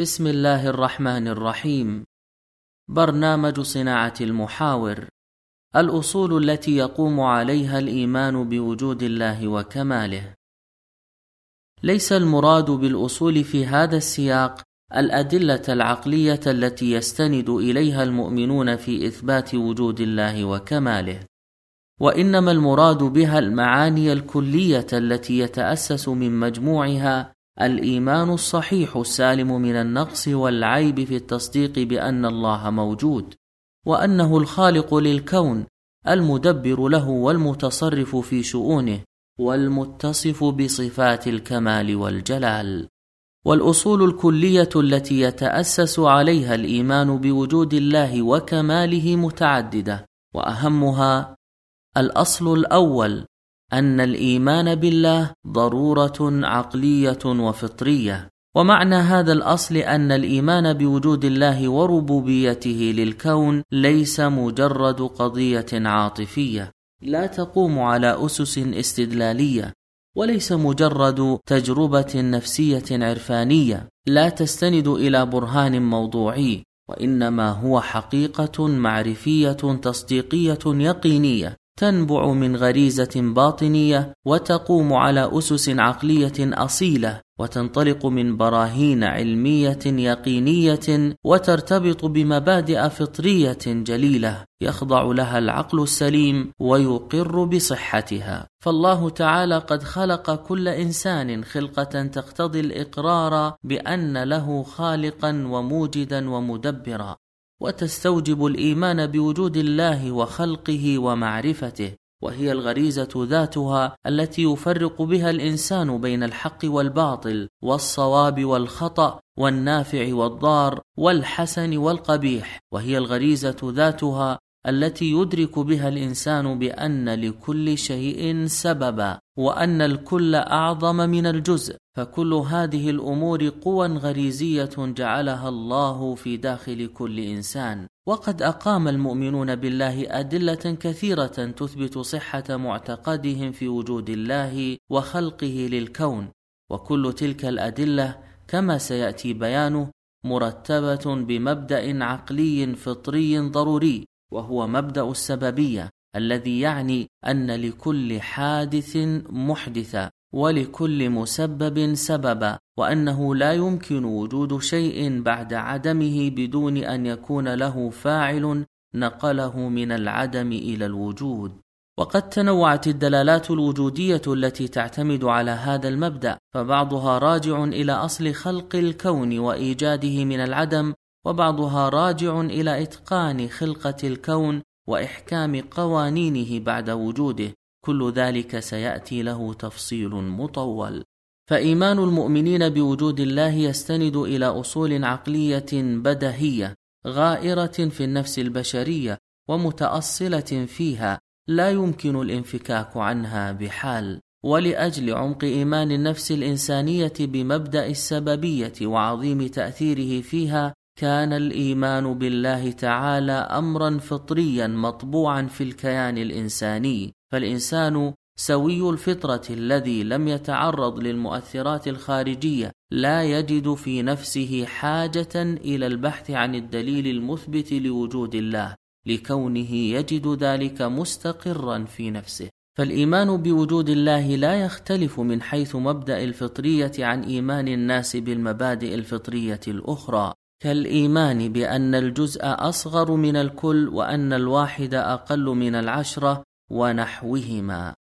بسم الله الرحمن الرحيم. برنامج صناعة المحاور. الأصول التي يقوم عليها الإيمان بوجود الله وكماله. ليس المراد بالأصول في هذا السياق الأدلة العقلية التي يستند إليها المؤمنون في إثبات وجود الله وكماله. وإنما المراد بها المعاني الكلية التي يتأسس من مجموعها الإيمان الصحيح السالم من النقص والعيب في التصديق بأن الله موجود وأنه الخالق للكون المدبر له والمتصرف في شؤونه والمتصف بصفات الكمال والجلال. والأصول الكلية التي يتأسس عليها الإيمان بوجود الله وكماله متعددة وأهمها الأصل الأول أن الإيمان بالله ضرورة عقلية وفطرية. ومعنى هذا الأصل أن الإيمان بوجود الله وربوبيته للكون ليس مجرد قضية عاطفية. لا تقوم على أسس استدلالية وليس مجرد تجربة نفسية عرفانية. لا تستند إلى برهان موضوعي وإنما هو حقيقة معرفية تصديقية يقينية. تنبع من غريزة باطنية وتقوم على أسس عقلية أصيلة وتنطلق من براهين علمية يقينية وترتبط بمبادئ فطرية جليلة يخضع لها العقل السليم ويقر بصحتها. فالله تعالى قد خلق كل إنسان خلقة تقتضي الإقرار بأن له خالقا وموجدا ومدبرا. وتستوجب الإيمان بوجود الله وخلقه ومعرفته وهي الغريزة ذاتها التي يفرق بها الإنسان بين الحق والباطل والصواب والخطأ والنافع والضار والحسن والقبيح وهي الغريزة ذاتها التي يدرك بها الإنسان بأن لكل شيء سببا وأن الكل أعظم من الجزء. فكل هذه الأمور قوى غريزية جعلها الله في داخل كل إنسان. وقد أقام المؤمنون بالله أدلة كثيرة تثبت صحة معتقدهم في وجود الله وخلقه للكون. وكل تلك الأدلة كما سيأتي بيانه مرتبة بمبدأ عقلي فطري ضروري. وهو مبدأ السببية الذي يعني أن لكل حادث محدثا ولكل مسبب سببا وأنه لا يمكن وجود شيء بعد عدمه بدون أن يكون له فاعل نقله من العدم إلى الوجود. وقد تنوعت الدلالات الوجودية التي تعتمد على هذا المبدأ فبعضها راجع إلى أصل خلق الكون وإيجاده من العدم وبعضها راجع إلى إتقان خلقة الكون وإحكام قوانينه بعد وجوده. كل ذلك سيأتي له تفصيل مطول. فإيمان المؤمنين بوجود الله يستند إلى أصول عقلية بدهية غائرة في النفس البشرية ومتأصلة فيها لا يمكن الانفكاك عنها بحال. ولأجل عمق إيمان النفس الإنسانية بمبدأ السببية وعظيم تأثيره فيها كان الإيمان بالله تعالى امرا فطريا مطبوعا في الكيان الإنساني فالإنسان سوي الفطرة الذي لم يتعرض للمؤثرات الخارجية لا يجد في نفسه حاجة إلى البحث عن الدليل المثبت لوجود الله لكونه يجد ذلك مستقرا في نفسه. فالإيمان بوجود الله لا يختلف من حيث مبدأ الفطرية عن إيمان الناس بالمبادئ الفطرية الأخرى. كالإيمان بأن الجزء أصغر من الكل وأن الواحد أقل من العشرة ونحوهما.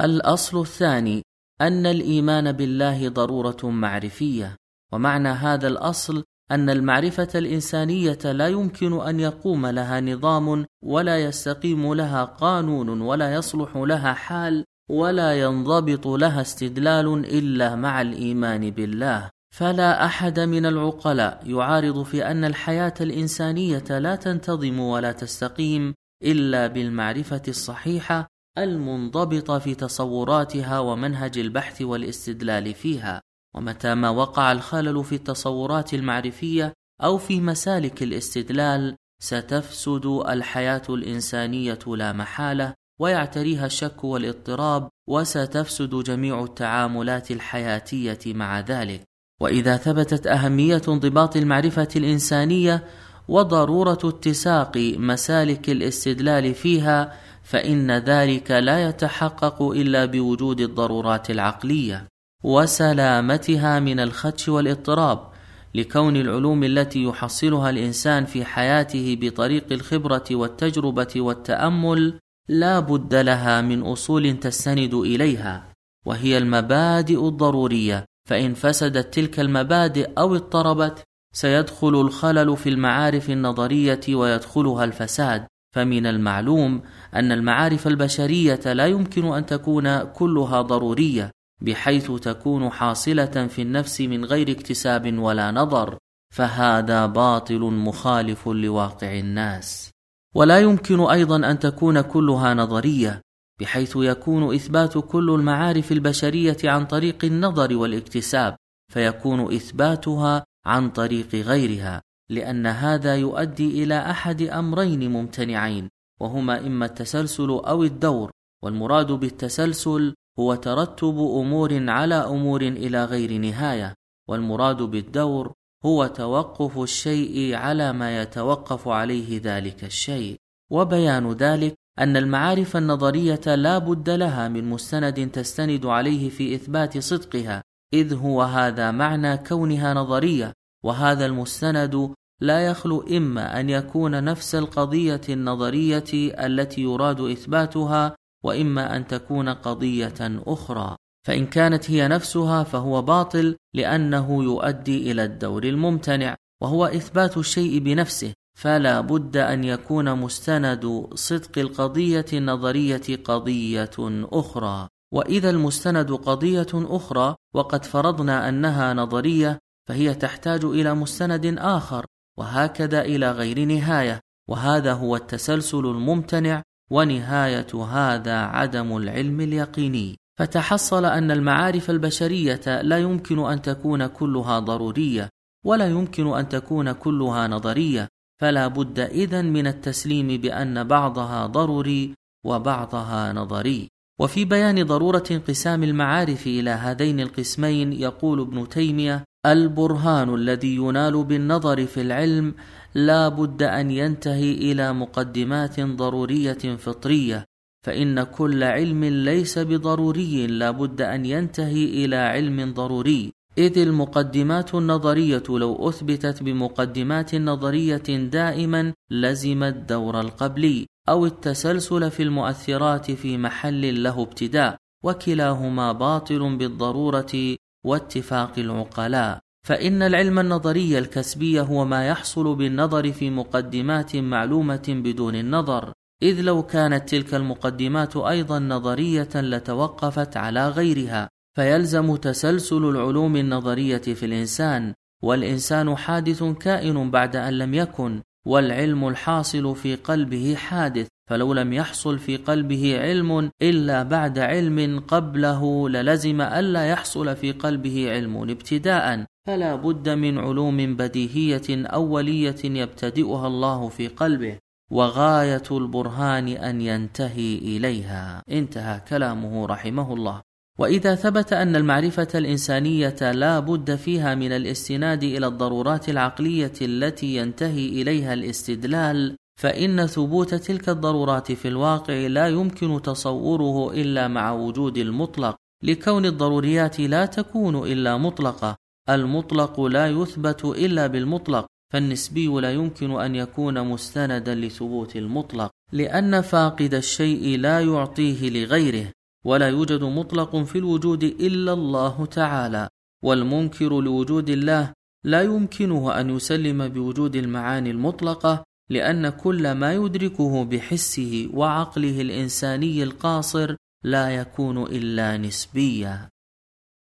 الأصل الثاني أن الإيمان بالله ضرورة معرفية ومعنى هذا الأصل أن المعرفة الإنسانية لا يمكن أن يقوم لها نظام ولا يستقيم لها قانون ولا يصلح لها حال ولا ينضبط لها استدلال إلا مع الإيمان بالله. فلا أحد من العقلاء يعارض في أن الحياة الإنسانية لا تنتظم ولا تستقيم إلا بالمعرفة الصحيحة المنضبطه في تصوراتها ومنهج البحث والاستدلال فيها. ومتى ما وقع الخلل في التصورات المعرفية أو في مسالك الاستدلال ستفسد الحياة الإنسانية لا محالة ويعتريها الشك والاضطراب وستفسد جميع التعاملات الحياتية مع ذلك. وإذا ثبتت أهمية انضباط المعرفة الإنسانية وضرورة اتساق مسالك الاستدلال فيها فإن ذلك لا يتحقق إلا بوجود الضرورات العقلية. وسلامتها من الخدش والاضطراب لكون العلوم التي يحصلها الإنسان في حياته بطريق الخبرة والتجربة والتأمل لا بد لها من أصول تستند إليها وهي المبادئ الضرورية فإن فسدت تلك المبادئ أو اضطربت سيدخل الخلل في المعارف النظرية ويدخلها الفساد. فمن المعلوم أن المعارف البشرية لا يمكن أن تكون كلها ضرورية بحيث تكون حاصلة في النفس من غير اكتساب ولا نظر. فهذا باطل مخالف لواقع الناس. ولا يمكن أيضا أن تكون كلها نظرية بحيث يكون إثبات كل المعارف البشرية عن طريق النظر والاكتساب فيكون إثباتها عن طريق غيرها لأن هذا يؤدي إلى أحد أمرين ممتنعين وهما إما التسلسل أو الدور والمراد بالتسلسل هو ترتب أمور على أمور إلى غير نهاية والمراد بالدور هو توقف الشيء على ما يتوقف عليه ذلك الشيء وبيان ذلك أن المعارف النظرية لا بد لها من مستند تستند عليه في إثبات صدقها إذ هو هذا معنى كونها نظرية وهذا المستند لا يخلو إما أن يكون نفس القضية النظرية التي يراد إثباتها وإما أن تكون قضية أخرى. فإن كانت هي نفسها فهو باطل لأنه يؤدي إلى الدور الممتنع وهو إثبات الشيء بنفسه. فلا بد أن يكون مستند صدق القضية النظرية قضية أخرى. وإذا المستند قضية أخرى وقد فرضنا أنها نظرية فهي تحتاج إلى مستند آخر وهكذا إلى غير نهاية. وهذا هو التسلسل الممتنع ونهاية هذا عدم العلم اليقيني. فتحصل أن المعارف البشرية لا يمكن أن تكون كلها ضرورية ولا يمكن أن تكون كلها نظرية. فلا بد إذن من التسليم بأن بعضها ضروري وبعضها نظري. وفي بيان ضرورة انقسام المعارف إلى هذين القسمين يقول ابن تيمية البرهان الذي ينال بالنظر في العلم لا بد أن ينتهي إلى مقدمات ضرورية فطرية فإن كل علم ليس بضروري لا بد أن ينتهي إلى علم ضروري. إذ المقدمات النظرية لو أثبتت بمقدمات نظرية دائما لزم الدور القبلي أو التسلسل في المؤثرات في محل له ابتداء وكلاهما باطل بالضرورة واتفاق العقلاء. فإن العلم النظري الكسبي هو ما يحصل بالنظر في مقدمات معلومة بدون النظر إذ لو كانت تلك المقدمات أيضا نظرية لتوقفت على غيرها. فيلزم تسلسل العلوم النظرية في الإنسان والإنسان حادث كائن بعد أن لم يكن والعلم الحاصل في قلبه حادث فلو لم يحصل في قلبه علم إلا بعد علم قبله للزم ألا يحصل في قلبه علم ابتداء. فلا بد من علوم بديهية أولية يبتدئها الله في قلبه وغاية البرهان أن ينتهي إليها. انتهى كلامه رحمه الله. وإذا ثبت أن المعرفة الإنسانية لا بد فيها من الاستناد إلى الضرورات العقلية التي ينتهي إليها الاستدلال فإن ثبوت تلك الضرورات في الواقع لا يمكن تصوره إلا مع وجود المطلق لكون الضروريات لا تكون إلا مطلقة. المطلق لا يثبت إلا بالمطلق فالنسبي لا يمكن أن يكون مستندا لثبوت المطلق لأن فاقد الشيء لا يعطيه لغيره. ولا يوجد مطلق في الوجود إلا الله تعالى والمنكر لوجود الله لا يمكنه أن يسلم بوجود المعاني المطلقة لأن كل ما يدركه بحسه وعقله الإنساني القاصر لا يكون إلا نسبيا.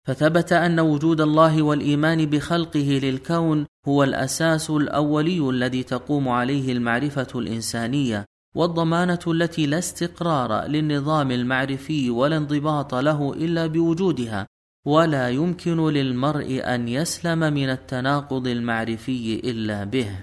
فثبت أن وجود الله والإيمان بخلقه للكون هو الأساس الأولي الذي تقوم عليه المعرفة الإنسانية والضمانة التي لا استقرار للنظام المعرفي ولا انضباط له إلا بوجودها ولا يمكن للمرء أن يسلم من التناقض المعرفي إلا به.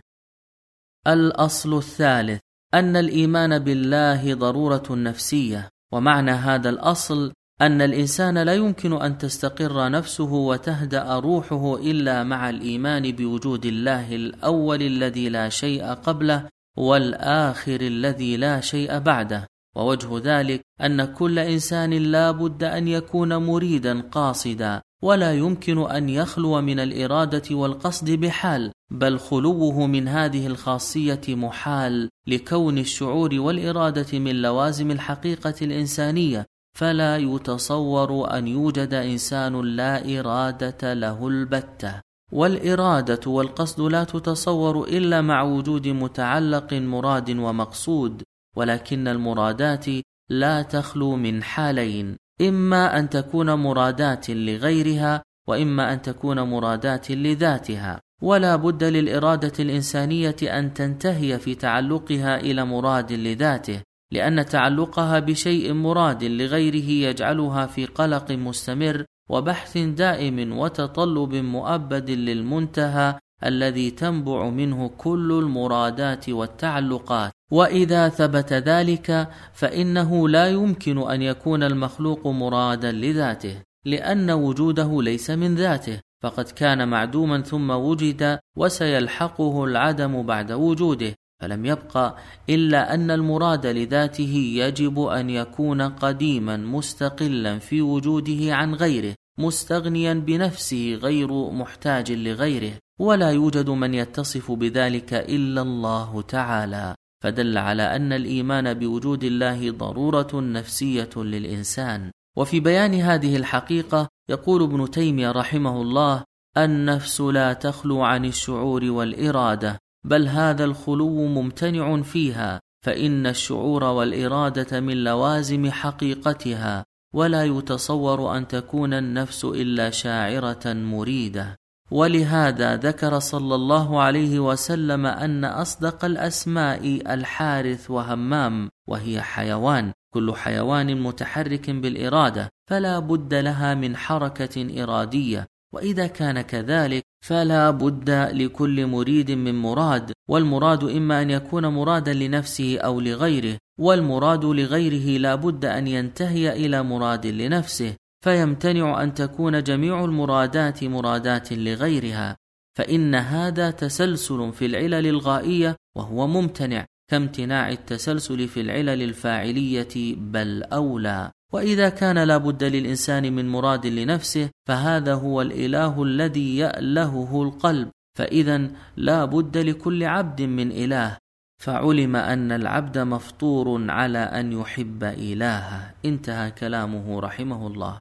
الأصل الثالث أن الإيمان بالله ضرورة نفسية ومعنى هذا الأصل أن الإنسان لا يمكن أن تستقر نفسه وتهدأ روحه إلا مع الإيمان بوجود الله الأول الذي لا شيء قبله والآخر الذي لا شيء بعده. ووجه ذلك أن كل إنسان لا بد أن يكون مريدا قاصدا. ولا يمكن أن يخلو من الإرادة والقصد بحال بل خلوه من هذه الخاصية محال لكون الشعور والإرادة من لوازم الحقيقة الإنسانية. فلا يتصور أن يوجد إنسان لا إرادة له البتة. والإرادة والقصد لا تتصور إلا مع وجود متعلق مراد ومقصود ولكن المرادات لا تخلو من حالين إما أن تكون مرادات لغيرها وإما أن تكون مرادات لذاتها. ولا بد للإرادة الإنسانية أن تنتهي في تعلقها إلى مراد لذاته لأن تعلقها بشيء مراد لغيره يجعلها في قلق مستمر وبحث دائم وتطلب مؤبد للمنتهى الذي تنبع منه كل المرادات والتعلقات. وإذا ثبت ذلك فإنه لا يمكن أن يكون المخلوق مرادا لذاته لأن وجوده ليس من ذاته. فقد كان معدوما ثم وجد وسيلحقه العدم بعد وجوده. فلم يبق إلا أن المراد لذاته يجب أن يكون قديما مستقلا في وجوده عن غيره مستغنيا بنفسه غير محتاج لغيره ولا يوجد من يتصف بذلك إلا الله تعالى. فدل على أن الإيمان بوجود الله ضرورة نفسية للإنسان. وفي بيان هذه الحقيقة يقول ابن تيمية رحمه الله النفس لا تخلو عن الشعور والإرادة. بل هذا الخلو ممتنع فيها فإن الشعور والإرادة من لوازم حقيقتها ولا يتصور أن تكون النفس إلا شاعرة مريدة. ولهذا ذكر صلى الله عليه وسلم أن أصدق الأسماء الحارث وهمام وهي حيوان كل حيوان متحرك بالإرادة فلا بد لها من حركة إرادية. وإذا كان كذلك فلا بد لكل مريد من مراد والمراد إما أن يكون مرادا لنفسه أو لغيره والمراد لغيره لا بد أن ينتهي إلى مراد لنفسه فيمتنع أن تكون جميع المرادات مرادات لغيرها. فإن هذا تسلسل في العلل الغائية وهو ممتنع كامتناع التسلسل في العلل الفاعلية بل أولى. وإذا كان لا بد للإنسان من مراد لنفسه فهذا هو الإله الذي يألهه القلب. فاذا لا بد لكل عبد من إله. فعلم أن العبد مفطور على أن يحب إلهه. انتهى كلامه رحمه الله.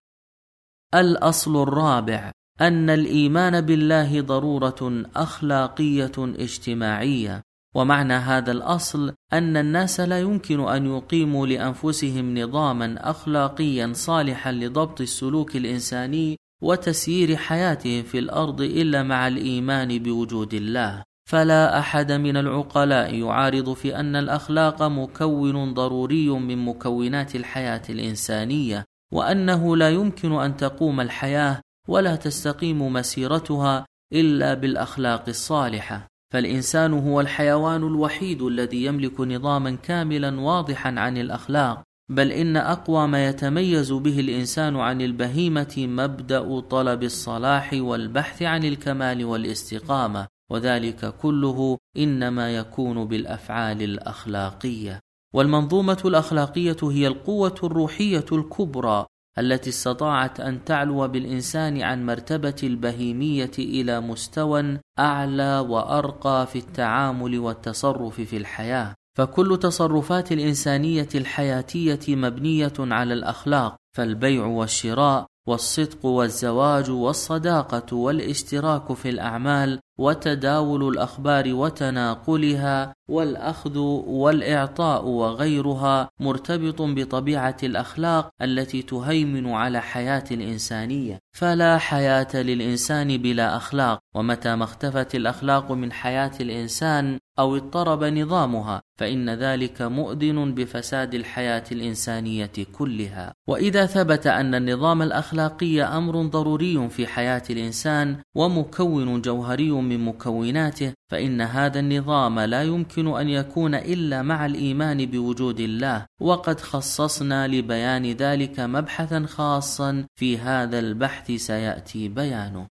الأصل الرابع أن الإيمان بالله ضرورة أخلاقية اجتماعية. ومعنى هذا الأصل أن الناس لا يمكن أن يقيموا لأنفسهم نظاما أخلاقيا صالحا لضبط السلوك الإنساني وتسيير حياتهم في الأرض إلا مع الإيمان بوجود الله. فلا أحد من العقلاء يعارض في أن الأخلاق مكون ضروري من مكونات الحياة الإنسانية وأنه لا يمكن أن تقوم الحياة ولا تستقيم مسيرتها إلا بالأخلاق الصالحة. فالإنسان هو الحيوان الوحيد الذي يملك نظاما كاملا واضحا عن الأخلاق بل إن أقوى ما يتميز به الإنسان عن البهيمة مبدأ طلب الصلاح والبحث عن الكمال والاستقامة وذلك كله إنما يكون بالأفعال الأخلاقية. والمنظومة الأخلاقية هي القوة الروحية الكبرى التي استطاعت أن تعلو بالإنسان عن مرتبة البهيمية إلى مستوى أعلى وأرقى في التعامل والتصرف في الحياة. فكل تصرفات الإنسانية الحياتية مبنية على الأخلاق فالبيع والشراء والصدق والزواج والصداقة والاشتراك في الأعمال وتداول الأخبار وتناقلها والأخذ والإعطاء وغيرها مرتبط بطبيعة الأخلاق التي تهيمن على حياة الإنسانية. فلا حياة للإنسان بلا أخلاق ومتى ما اختفت الأخلاق من حياة الإنسان أو اضطرب نظامها فإن ذلك مؤذن بفساد الحياة الإنسانية كلها. وإذا ثبت أن النظام الأخلاقي أمر ضروري في حياة الإنسان ومكون جوهري من مكوناته فإن هذا النظام لا يمكن أن يكون إلا مع الإيمان بوجود الله. وقد خصصنا لبيان ذلك مبحثا خاصا في هذا البحث سيأتي بيانه.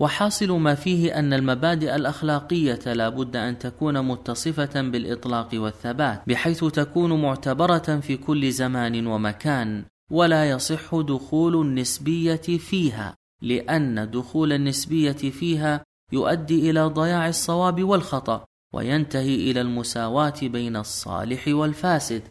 وحاصل ما فيه أن المبادئ الأخلاقية لا بد أن تكون متصفة بالإطلاق والثبات بحيث تكون معتبرة في كل زمان ومكان ولا يصح دخول النسبية فيها لأن دخول النسبية فيها يؤدي إلى ضياع الصواب والخطأ وينتهي إلى المساواة بين الصالح والفاسد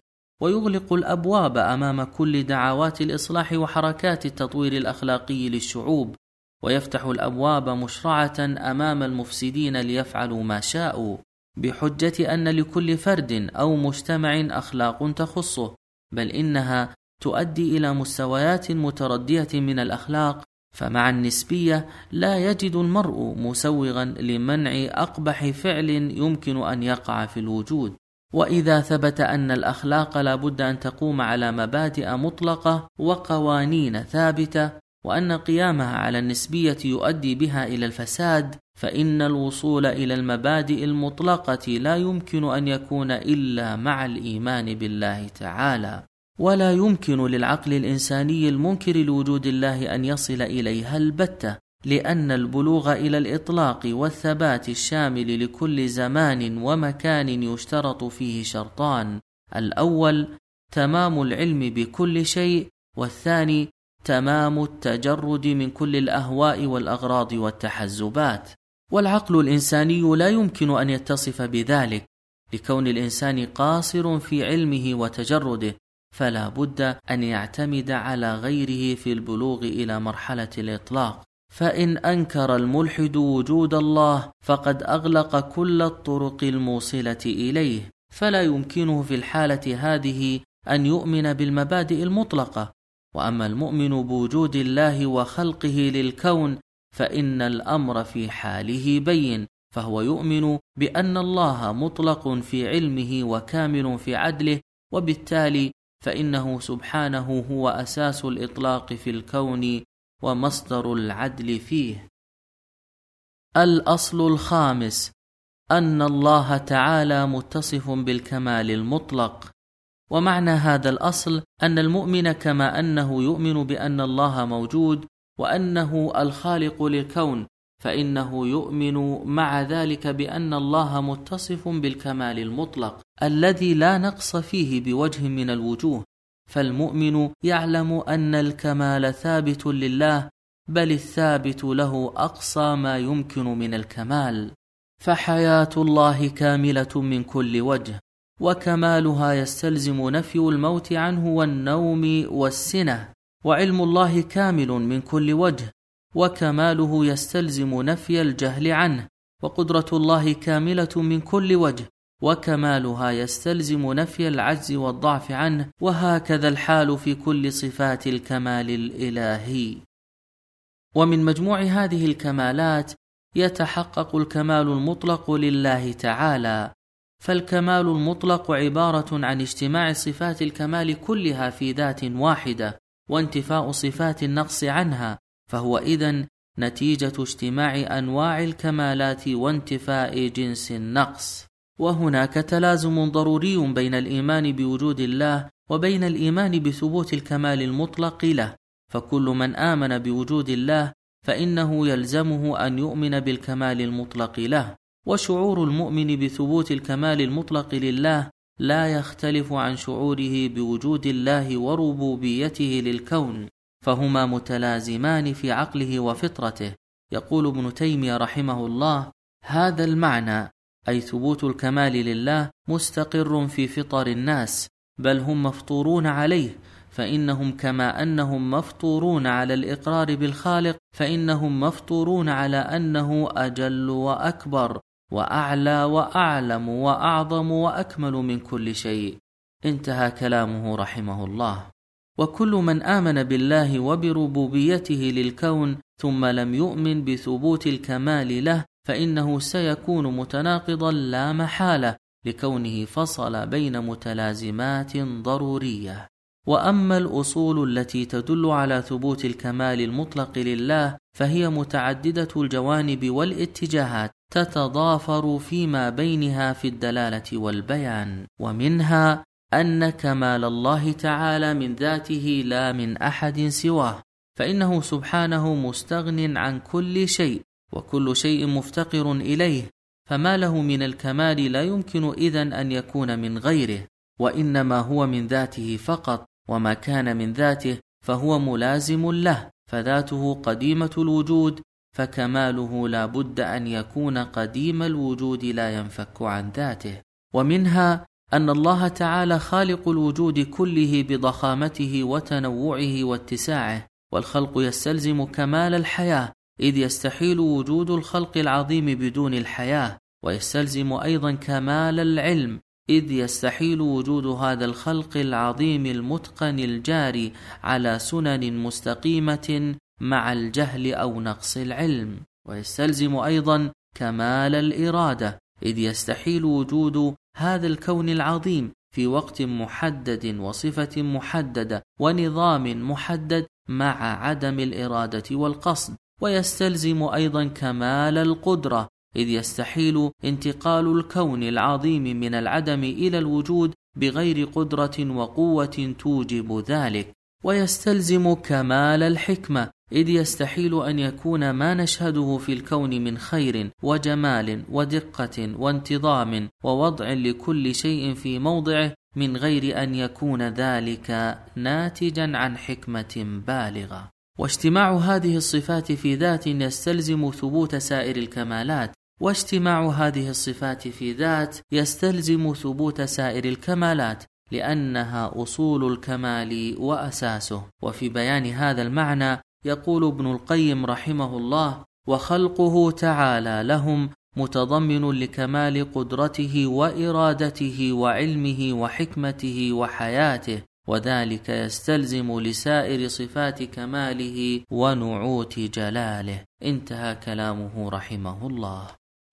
ويغلق الأبواب أمام كل دعوات الإصلاح وحركات التطوير الأخلاقي للشعوب ويفتح الأبواب مشرعة أمام المفسدين ليفعلوا ما شاءوا بحجة أن لكل فرد أو مجتمع أخلاق تخصه بل إنها تؤدي إلى مستويات متردية من الأخلاق فمع النسبية لا يجد المرء مسوغا لمنع أقبح فعل يمكن أن يقع في الوجود. وإذا ثبت أن الأخلاق لا بد أن تقوم على مبادئ مطلقة وقوانين ثابتة وأن قيامها على النسبية يؤدي بها إلى الفساد فإن الوصول إلى المبادئ المطلقة لا يمكن أن يكون إلا مع الإيمان بالله تعالى. ولا يمكن للعقل الإنساني المنكر لوجود الله أن يصل إليها البتة لأن البلوغ إلى الإطلاق والثبات الشامل لكل زمان ومكان يشترط فيه شرطان. الأول تمام العلم بكل شيء والثاني تمام التجرد من كل الأهواء والأغراض والتحزبات. والعقل الإنساني لا يمكن أن يتصف بذلك لكون الإنسان قاصر في علمه وتجرده. فلا بد أن يعتمد على غيره في البلوغ إلى مرحلة الإطلاق. فإن أنكر الملحد وجود الله فقد أغلق كل الطرق الموصلة إليه. فلا يمكنه في الحالة هذه أن يؤمن بالمبادئ المطلقة. وأما المؤمن بوجود الله وخلقه للكون فإن الأمر في حاله بين. فهو يؤمن بأن الله مطلق في علمه وكامل في عدله وبالتالي فإنه سبحانه هو أساس الإطلاق في الكون ومصدر العدل فيه. الأصل الخامس أن الله تعالى متصف بالكمال المطلق، ومعنى هذا الأصل أن المؤمن كما أنه يؤمن بأن الله موجود وأنه الخالق للكون فإنه يؤمن مع ذلك بأن الله متصف بالكمال المطلق الذي لا نقص فيه بوجه من الوجوه. فالمؤمن يعلم أن الكمال ثابت لله بل الثابت له أقصى ما يمكن من الكمال. فحياة الله كاملة من كل وجه وكمالها يستلزم نفي الموت عنه والنوم والسنة وعلم الله كامل من كل وجه. وكماله يستلزم نفي الجهل عنه وقدرة الله كاملة من كل وجه وكمالها يستلزم نفي العجز والضعف عنه وهكذا الحال في كل صفات الكمال الإلهي. ومن مجموع هذه الكمالات يتحقق الكمال المطلق لله تعالى فالكمال المطلق عبارة عن اجتماع صفات الكمال كلها في ذات واحدة وانتفاء صفات النقص عنها فهو إذن نتيجة اجتماع أنواع الكمالات وانتفاء جنس النقص. وهناك تلازم ضروري بين الإيمان بوجود الله وبين الإيمان بثبوت الكمال المطلق له. فكل من آمن بوجود الله فإنه يلزمه أن يؤمن بالكمال المطلق له. وشعور المؤمن بثبوت الكمال المطلق لله لا يختلف عن شعوره بوجود الله وربوبيته للكون. فهما متلازمان في عقله وفطرته. يقول ابن تيمية رحمه الله هذا المعنى أي ثبوت الكمال لله مستقر في فطر الناس بل هم مفطورون عليه فإنهم كما أنهم مفطورون على الإقرار بالخالق فإنهم مفطورون على أنه أجل وأكبر وأعلى وأعلم وأعظم وأكمل من كل شيء. انتهى كلامه رحمه الله. وكل من آمن بالله وبربوبيته للكون ثم لم يؤمن بثبوت الكمال له فإنه سيكون متناقضا لا محالة لكونه فصل بين متلازمات ضرورية. وأما الأصول التي تدل على ثبوت الكمال المطلق لله فهي متعددة الجوانب والاتجاهات تتضافر فيما بينها في الدلالة والبيان ومنها ان كمال الله تعالى من ذاته لا من أحد سواه فإنه سبحانه مستغن عن كل شيء وكل شيء مفتقر إليه فما له من الكمال لا يمكن إذن أن يكون من غيره وإنما هو من ذاته فقط وما كان من ذاته فهو ملازم له فذاته قديمة الوجود فكماله لا بد أن يكون قديم الوجود لا ينفك عن ذاته. ومنها أن الله تعالى خالق الوجود كله بضخامته وتنوعه واتساعه والخلق يستلزم كمال الحياة إذ يستحيل وجود الخلق العظيم بدون الحياة ويستلزم أيضا كمال العلم إذ يستحيل وجود هذا الخلق العظيم المتقن الجاري على سنن مستقيمة مع الجهل أو نقص العلم. ويستلزم أيضا كمال الإرادة إذ يستحيل وجود هذا الكون العظيم في وقت محدد وصفة محددة ونظام محدد مع عدم الإرادة والقصد. ويستلزم أيضا كمال القدرة إذ يستحيل انتقال الكون العظيم من العدم إلى الوجود بغير قدرة وقوة توجب ذلك. ويستلزم كمال الحكمة إذ يستحيل أن يكون ما نشهده في الكون من خير وجمال ودقة وانتظام ووضع لكل شيء في موضعه من غير أن يكون ذلك ناتجا عن حكمة بالغة. واجتماع هذه الصفات في ذات يستلزم ثبوت سائر الكمالات. واجتماع هذه الصفات في ذات يستلزم ثبوت سائر الكمالات لأنها أصول الكمال وأساسه. وفي بيان هذا المعنى يقول ابن القيم رحمه الله وخلقه تعالى لهم متضمن لكمال قدرته وإرادته وعلمه وحكمته وحياته وذلك يستلزم لسائر صفات كماله ونعوت جلاله. انتهى كلامه رحمه الله.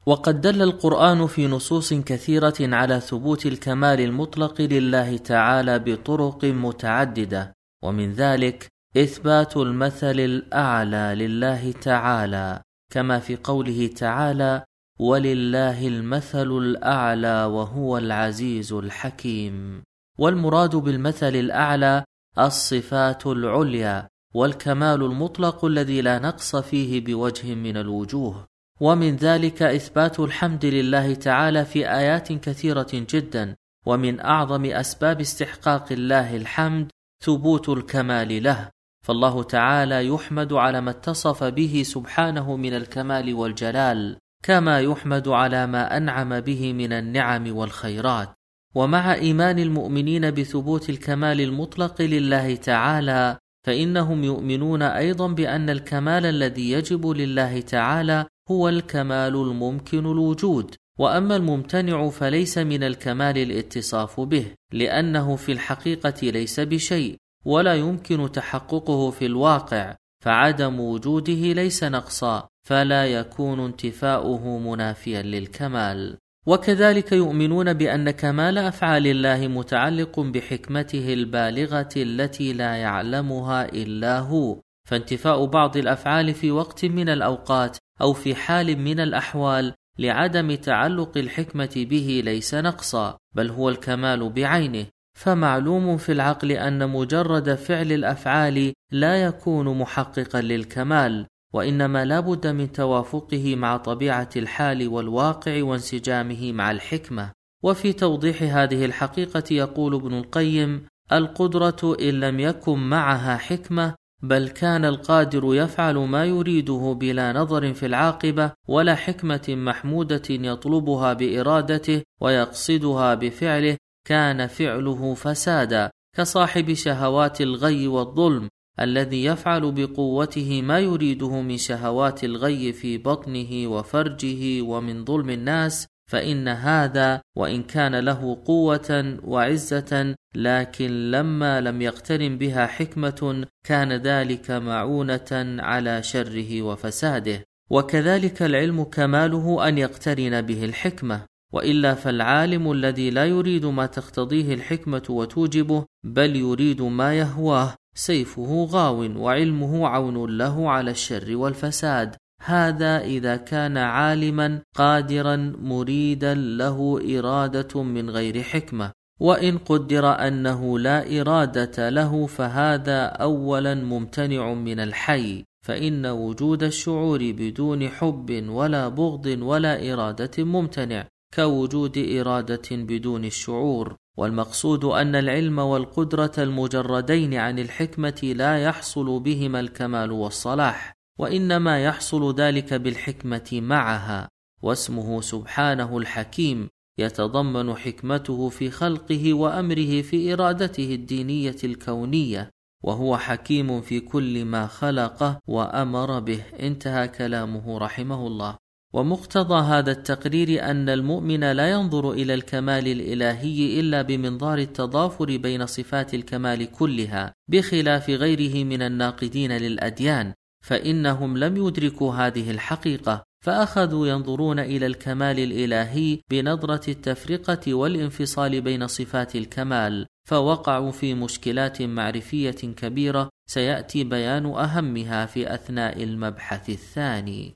وقد دل القرآن في نصوص كثيرة على ثبوت الكمال المطلق لله تعالى بطرق متعددة ومن ذلك إثبات المثل الأعلى لله تعالى كما في قوله تعالى ولله المثل الأعلى وهو العزيز الحكيم والمراد بالمثل الأعلى الصفات العليا والكمال المطلق الذي لا نقص فيه بوجه من الوجوه. ومن ذلك إثبات الحمد لله تعالى في آيات كثيرة جدا ومن أعظم أسباب استحقاق الله الحمد ثبوت الكمال له. فالله تعالى يحمد على ما اتصف به سبحانه من الكمال والجلال كما يحمد على ما أنعم به من النعم والخيرات. ومع إيمان المؤمنين بثبوت الكمال المطلق لله تعالى فإنهم يؤمنون أيضا بأن الكمال الذي يجب لله تعالى هو الكمال الممكن الوجود. وأما الممتنع فليس من الكمال الاتصاف به لأنه في الحقيقة ليس بشيء. ولا يمكن تحققه في الواقع فعدم وجوده ليس نقصا فلا يكون انتفاؤه منافيا للكمال. وكذلك يؤمنون بأن كمال أفعال الله متعلق بحكمته البالغة التي لا يعلمها إلا هو فانتفاء بعض الأفعال في وقت من الأوقات أو في حال من الأحوال لعدم تعلق الحكمة به ليس نقصا بل هو الكمال بعينه. فمعلوم في العقل أن مجرد فعل الأفعال لا يكون محققا للكمال وإنما لا بد من توافقه مع طبيعة الحال والواقع وانسجامه مع الحكمة. وفي توضيح هذه الحقيقة يقول ابن القيم القدرة إن لم يكن معها حكمة بل كان القادر يفعل ما يريده بلا نظر في العاقبة ولا حكمة محمودة يطلبها بإرادته ويقصدها بفعله كان فعله فسادا كصاحب شهوات الغي والظلم الذي يفعل بقوته ما يريده من شهوات الغي في بطنه وفرجه ومن ظلم الناس فإن هذا وإن كان له قوة وعزة لكن لما لم يقترن بها حكمة كان ذلك معونة على شره وفساده. وكذلك العلم كماله أن يقترن به الحكمة. وإلا فالعالم الذي لا يريد ما تقتضيه الحكمة وتوجبه بل يريد ما يهواه. سيفه غاو وعلمه عون له على الشر والفساد. هذا إذا كان عالما قادرا مريدا له إرادة من غير حكمة. وإن قدر أنه لا إرادة له فهذا اولا ممتنع من الحي. فإن وجود الشعور بدون حب ولا بغض ولا إرادة ممتنع. كوجود إرادة بدون الشعور والمقصود أن العلم والقدرة المجردين عن الحكمة لا يحصل بهما الكمال والصلاح وإنما يحصل ذلك بالحكمة معها واسمه سبحانه الحكيم يتضمن حكمته في خلقه وأمره في إرادته الدينية الكونية وهو حكيم في كل ما خلقه وأمر به انتهى كلامه رحمه الله. ومقتضى هذا التقرير أن المؤمن لا ينظر إلى الكمال الإلهي إلا بمنظار التضافر بين صفات الكمال كلها بخلاف غيره من الناقدين للأديان فإنهم لم يدركوا هذه الحقيقة فأخذوا ينظرون إلى الكمال الإلهي بنظرة التفرقة والانفصال بين صفات الكمال فوقعوا في مشكلات معرفية كبيرة سيأتي بيان أهمها في أثناء المبحث الثاني.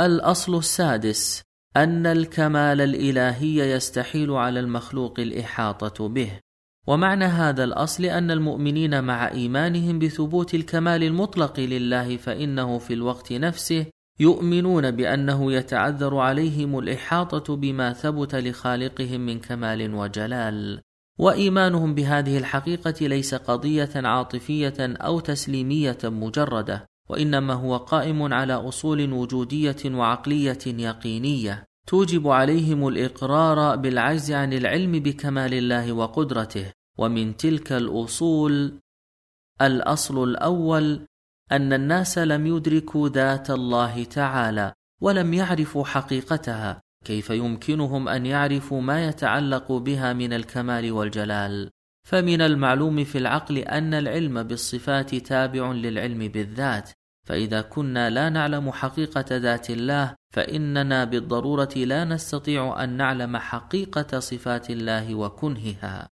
الأصل السادس أن الكمال الإلهي يستحيل على المخلوق الإحاطة به. ومعنى هذا الأصل أن المؤمنين مع إيمانهم بثبوت الكمال المطلق لله فإنه في الوقت نفسه يؤمنون بأنه يتعذر عليهم الإحاطة بما ثبت لخالقهم من كمال وجلال. وإيمانهم بهذه الحقيقة ليس قضية عاطفية أو تسليمية مجردة. وإنما هو قائم على أصول وجودية وعقلية يقينية توجب عليهم الإقرار بالعجز عن العلم بكمال الله وقدرته ومن تلك الأصول الأصل الأول أن الناس لم يدركوا ذات الله تعالى ولم يعرفوا حقيقتها كيف يمكنهم أن يعرفوا ما يتعلق بها من الكمال والجلال؟ فمن المعلوم في العقل أن العلم بالصفات تابع للعلم بالذات فإذا كنا لا نعلم حقيقة ذات الله فإننا بالضرورة لا نستطيع أن نعلم حقيقة صفات الله وكنهها.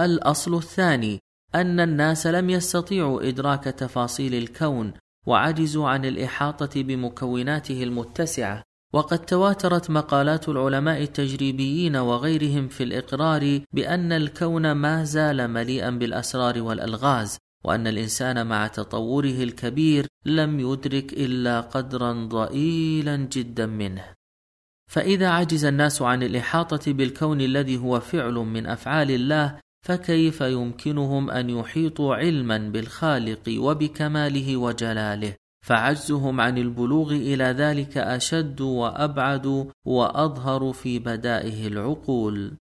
الأصل الثاني أن الناس لم يستطيعوا إدراك تفاصيل الكون وعجزوا عن الإحاطة بمكوناته المتسعة. وقد تواترت مقالات العلماء التجريبيين وغيرهم في الإقرار بأن الكون ما زال مليئا بالأسرار والألغاز وأن الإنسان مع تطوره الكبير لم يدرك إلا قدرا ضئيلا جدا منه. فإذا عجز الناس عن الإحاطة بالكون الذي هو فعل من أفعال الله فكيف يمكنهم أن يحيطوا علما بالخالق وبكماله وجلاله؟ فعجزهم عن البلوغ إلى ذلك أشد وأبعد وأظهر في بدائه العقول.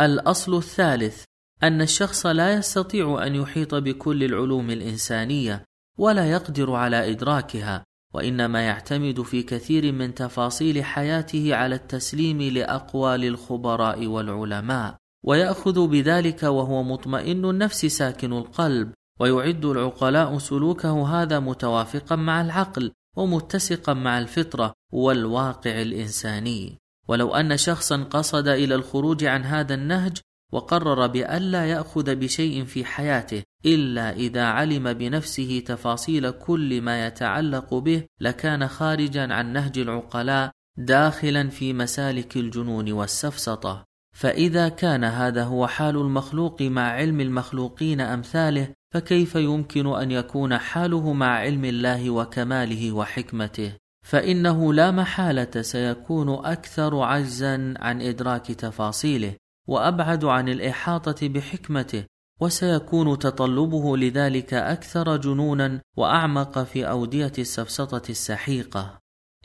الأصل الثالث أن الشخص لا يستطيع أن يحيط بكل العلوم الإنسانية ولا يقدر على إدراكها وإنما يعتمد في كثير من تفاصيل حياته على التسليم لأقوال الخبراء والعلماء ويأخذ بذلك وهو مطمئن النفس ساكن القلب. ويعد العقلاء سلوكه هذا متوافقا مع العقل ومتسقا مع الفطرة والواقع الإنساني. ولو أن شخصا قصد إلى الخروج عن هذا النهج وقرر بألا يأخذ بشيء في حياته إلا إذا علم بنفسه تفاصيل كل ما يتعلق به لكان خارجا عن نهج العقلاء داخلا في مسالك الجنون والسفسطة. فإذا كان هذا هو حال المخلوق مع علم المخلوقين أمثاله فكيف يمكن أن يكون حاله مع علم الله وكماله وحكمته؟ فإنه لا محالة سيكون أكثر عجزا عن إدراك تفاصيله وأبعد عن الإحاطة بحكمته وسيكون تطلبه لذلك أكثر جنونا وأعمق في أودية السفسطة السحيقة.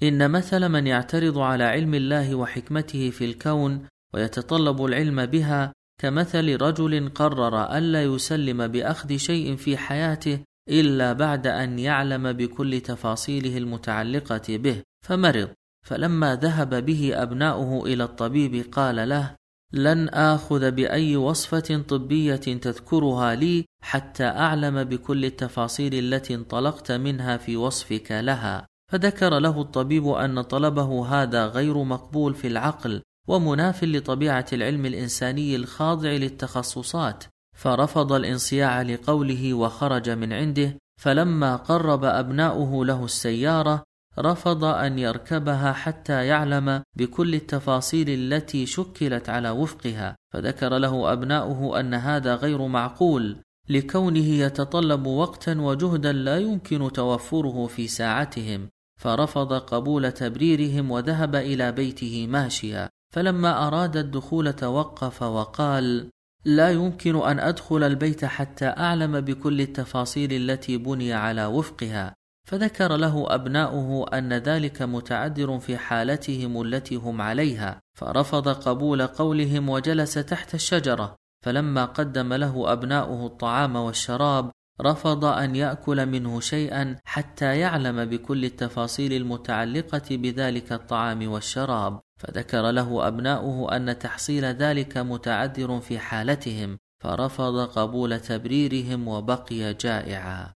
إن مثل من يعترض على علم الله وحكمته في الكون ويتطلب العلم بها كمثل رجل قرر الا يسلم بأخذ شيء في حياته إلا بعد أن يعلم بكل تفاصيله المتعلقة به فمرض. فلما ذهب به أبناؤه إلى الطبيب قال له لن آخذ بأي وصفة طبية تذكرها لي حتى أعلم بكل التفاصيل التي انطلقت منها في وصفك لها. فذكر له الطبيب أن طلبه هذا غير مقبول في العقل ومناف لطبيعة العلم الإنساني الخاضع للتخصصات فرفض الانصياع لقوله وخرج من عنده فلما قرب أبناؤه له السيارة رفض أن يركبها حتى يعلم بكل التفاصيل التي شكلت على وفقها. فذكر له أبناؤه أن هذا غير معقول لكونه يتطلب وقتا وجهدا لا يمكن توفره في ساعتهم فرفض قبول تبريرهم وذهب إلى بيته ماشيا. فلما أراد الدخول توقف وقال لا يمكن أن أدخل البيت حتى أعلم بكل التفاصيل التي بني على وفقها. فذكر له أبناؤه أن ذلك متعذر في حالتهم التي هم عليها فرفض قبول قولهم وجلس تحت الشجرة. فلما قدم له أبناؤه الطعام والشراب رفض أن يأكل منه شيئا حتى يعلم بكل التفاصيل المتعلقة بذلك الطعام والشراب. فذكر له أبناؤه أن تحصيل ذلك متعذر في حالتهم فرفض قبول تبريرهم وبقي جائعا.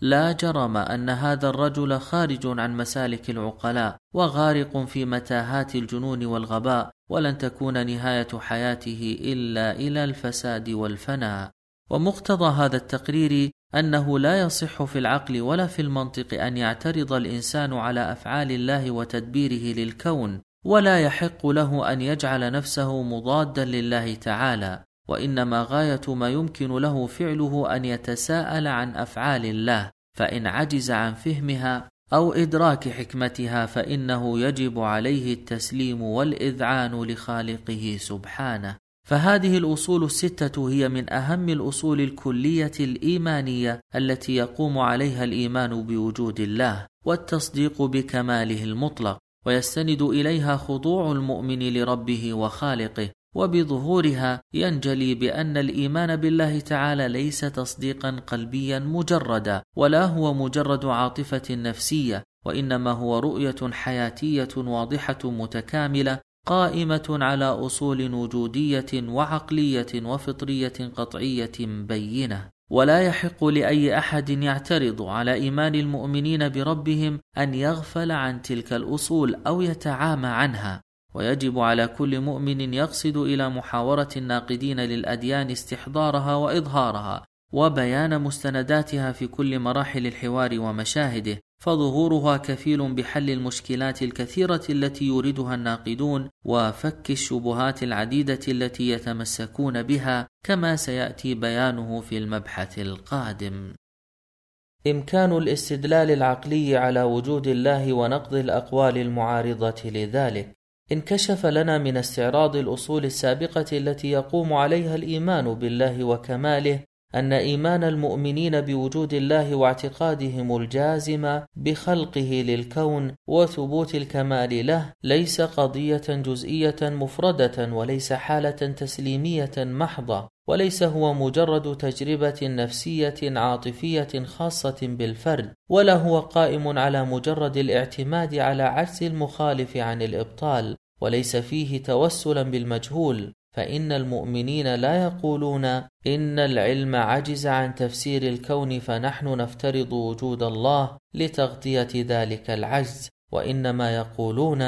لا جرم أن هذا الرجل خارج عن مسالك العقلاء وغارق في متاهات الجنون والغباء ولن تكون نهاية حياته إلا إلى الفساد والفناء. ومقتضى هذا التقرير أنه لا يصح في العقل ولا في المنطق أن يعترض الإنسان على أفعال الله وتدبيره للكون. ولا يحق له أن يجعل نفسه مضادا لله تعالى وإنما غاية ما يمكن له فعله أن يتساءل عن أفعال الله فإن عجز عن فهمها أو إدراك حكمتها فإنه يجب عليه التسليم والإذعان لخالقه سبحانه. فهذه الأصول الستة هي من أهم الأصول الكلية الإيمانية التي يقوم عليها الإيمان بوجود الله والتصديق بكماله المطلق. ويستند إليها خضوع المؤمن لربه وخالقه وبظهورها ينجلي بأن الإيمان بالله تعالى ليس تصديقا قلبيا مجردا ولا هو مجرد عاطفة نفسية وإنما هو رؤية حياتية واضحة متكاملة قائمة على أصول وجودية وعقلية وفطرية قطعية بينة. ولا يحق لأي أحد يعترض على إيمان المؤمنين بربهم أن يغفل عن تلك الأصول أو يتعامى عنها. ويجب على كل مؤمن يقصد إلى محاورة الناقدين للأديان استحضارها وإظهارها وبيان مستنداتها في كل مراحل الحوار ومشاهده. فظهورها كفيل بحل المشكلات الكثيرة التي يوردها الناقدون وفك الشبهات العديدة التي يتمسكون بها كما سيأتي بيانه في المبحث القادم. إمكان الاستدلال العقلي على وجود الله ونقض الأقوال المعارضة لذلك انكشف لنا من استعراض الأصول السابقة التي يقوم عليها الإيمان بالله وكماله أن إيمان المؤمنين بوجود الله واعتقادهم الجازم بخلقه للكون وثبوت الكمال له ليس قضية جزئية مفردة وليس حالة تسليمية محضة وليس هو مجرد تجربة نفسية عاطفية خاصة بالفرد ولا هو قائم على مجرد الاعتماد على عجز المخالف عن الإبطال وليس فيه توسلا بالمجهول فإن المؤمنين لا يقولون إن العلم عجز عن تفسير الكون فنحن نفترض وجود الله لتغطية ذلك العجز وإنما يقولون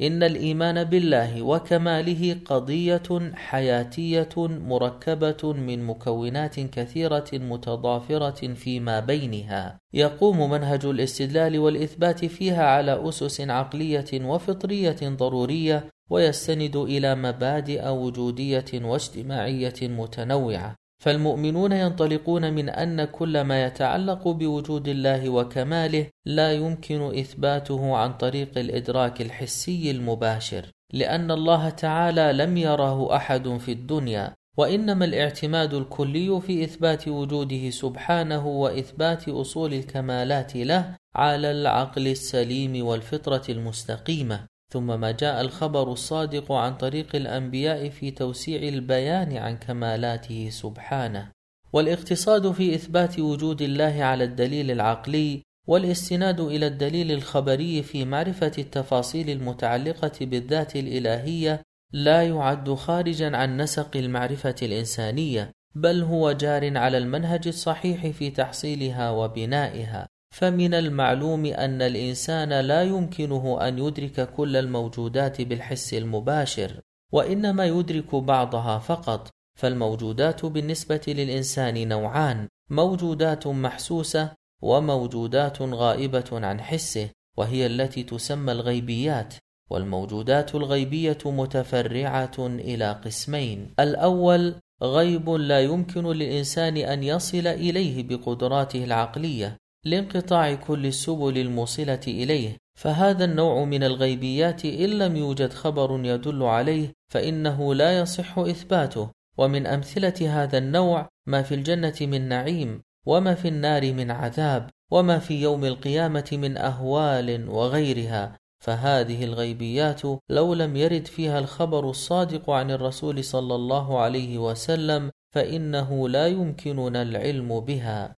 إن الإيمان بالله وكماله قضية حياتية مركبة من مكونات كثيرة متضافرة فيما بينها. يقوم منهج الاستدلال والإثبات فيها على أسس عقلية وفطرية ضرورية ويستند إلى مبادئ وجودية واجتماعية متنوعة. فالمؤمنون ينطلقون من أن كل ما يتعلق بوجود الله وكماله لا يمكن إثباته عن طريق الإدراك الحسي المباشر لأن الله تعالى لم يره أحد في الدنيا وإنما الاعتماد الكلي في إثبات وجوده سبحانه وإثبات أصول الكمالات له على العقل السليم والفطرة المستقيمة. ثم ما جاء الخبر الصادق عن طريق الأنبياء في توسيع البيان عن كمالاته سبحانه. والاقتصاد في إثبات وجود الله على الدليل العقلي والاستناد إلى الدليل الخبري في معرفة التفاصيل المتعلقة بالذات الإلهية لا يعد خارجا عن نسق المعرفة الإنسانية بل هو جار على المنهج الصحيح في تحصيلها وبنائها. فمن المعلوم أن الإنسان لا يمكنه أن يدرك كل الموجودات بالحس المباشر وإنما يدرك بعضها فقط فالموجودات بالنسبة للإنسان نوعان موجودات محسوسة وموجودات غائبة عن حسه وهي التي تسمى الغيبيات والموجودات الغيبية متفرعة إلى قسمين. الأول غيب لا يمكن للإنسان أن يصل إليه بقدراته العقلية لانقطاع كل السبل الموصلة إليه فهذا النوع من الغيبيات إن لم يوجد خبر يدل عليه فإنه لا يصح إثباته ومن أمثلة هذا النوع ما في الجنة من نعيم وما في النار من عذاب وما في يوم القيامة من أهوال وغيرها فهذه الغيبيات لو لم يرد فيها الخبر الصادق عن الرسول صلى الله عليه وسلم فإنه لا يمكننا العلم بها.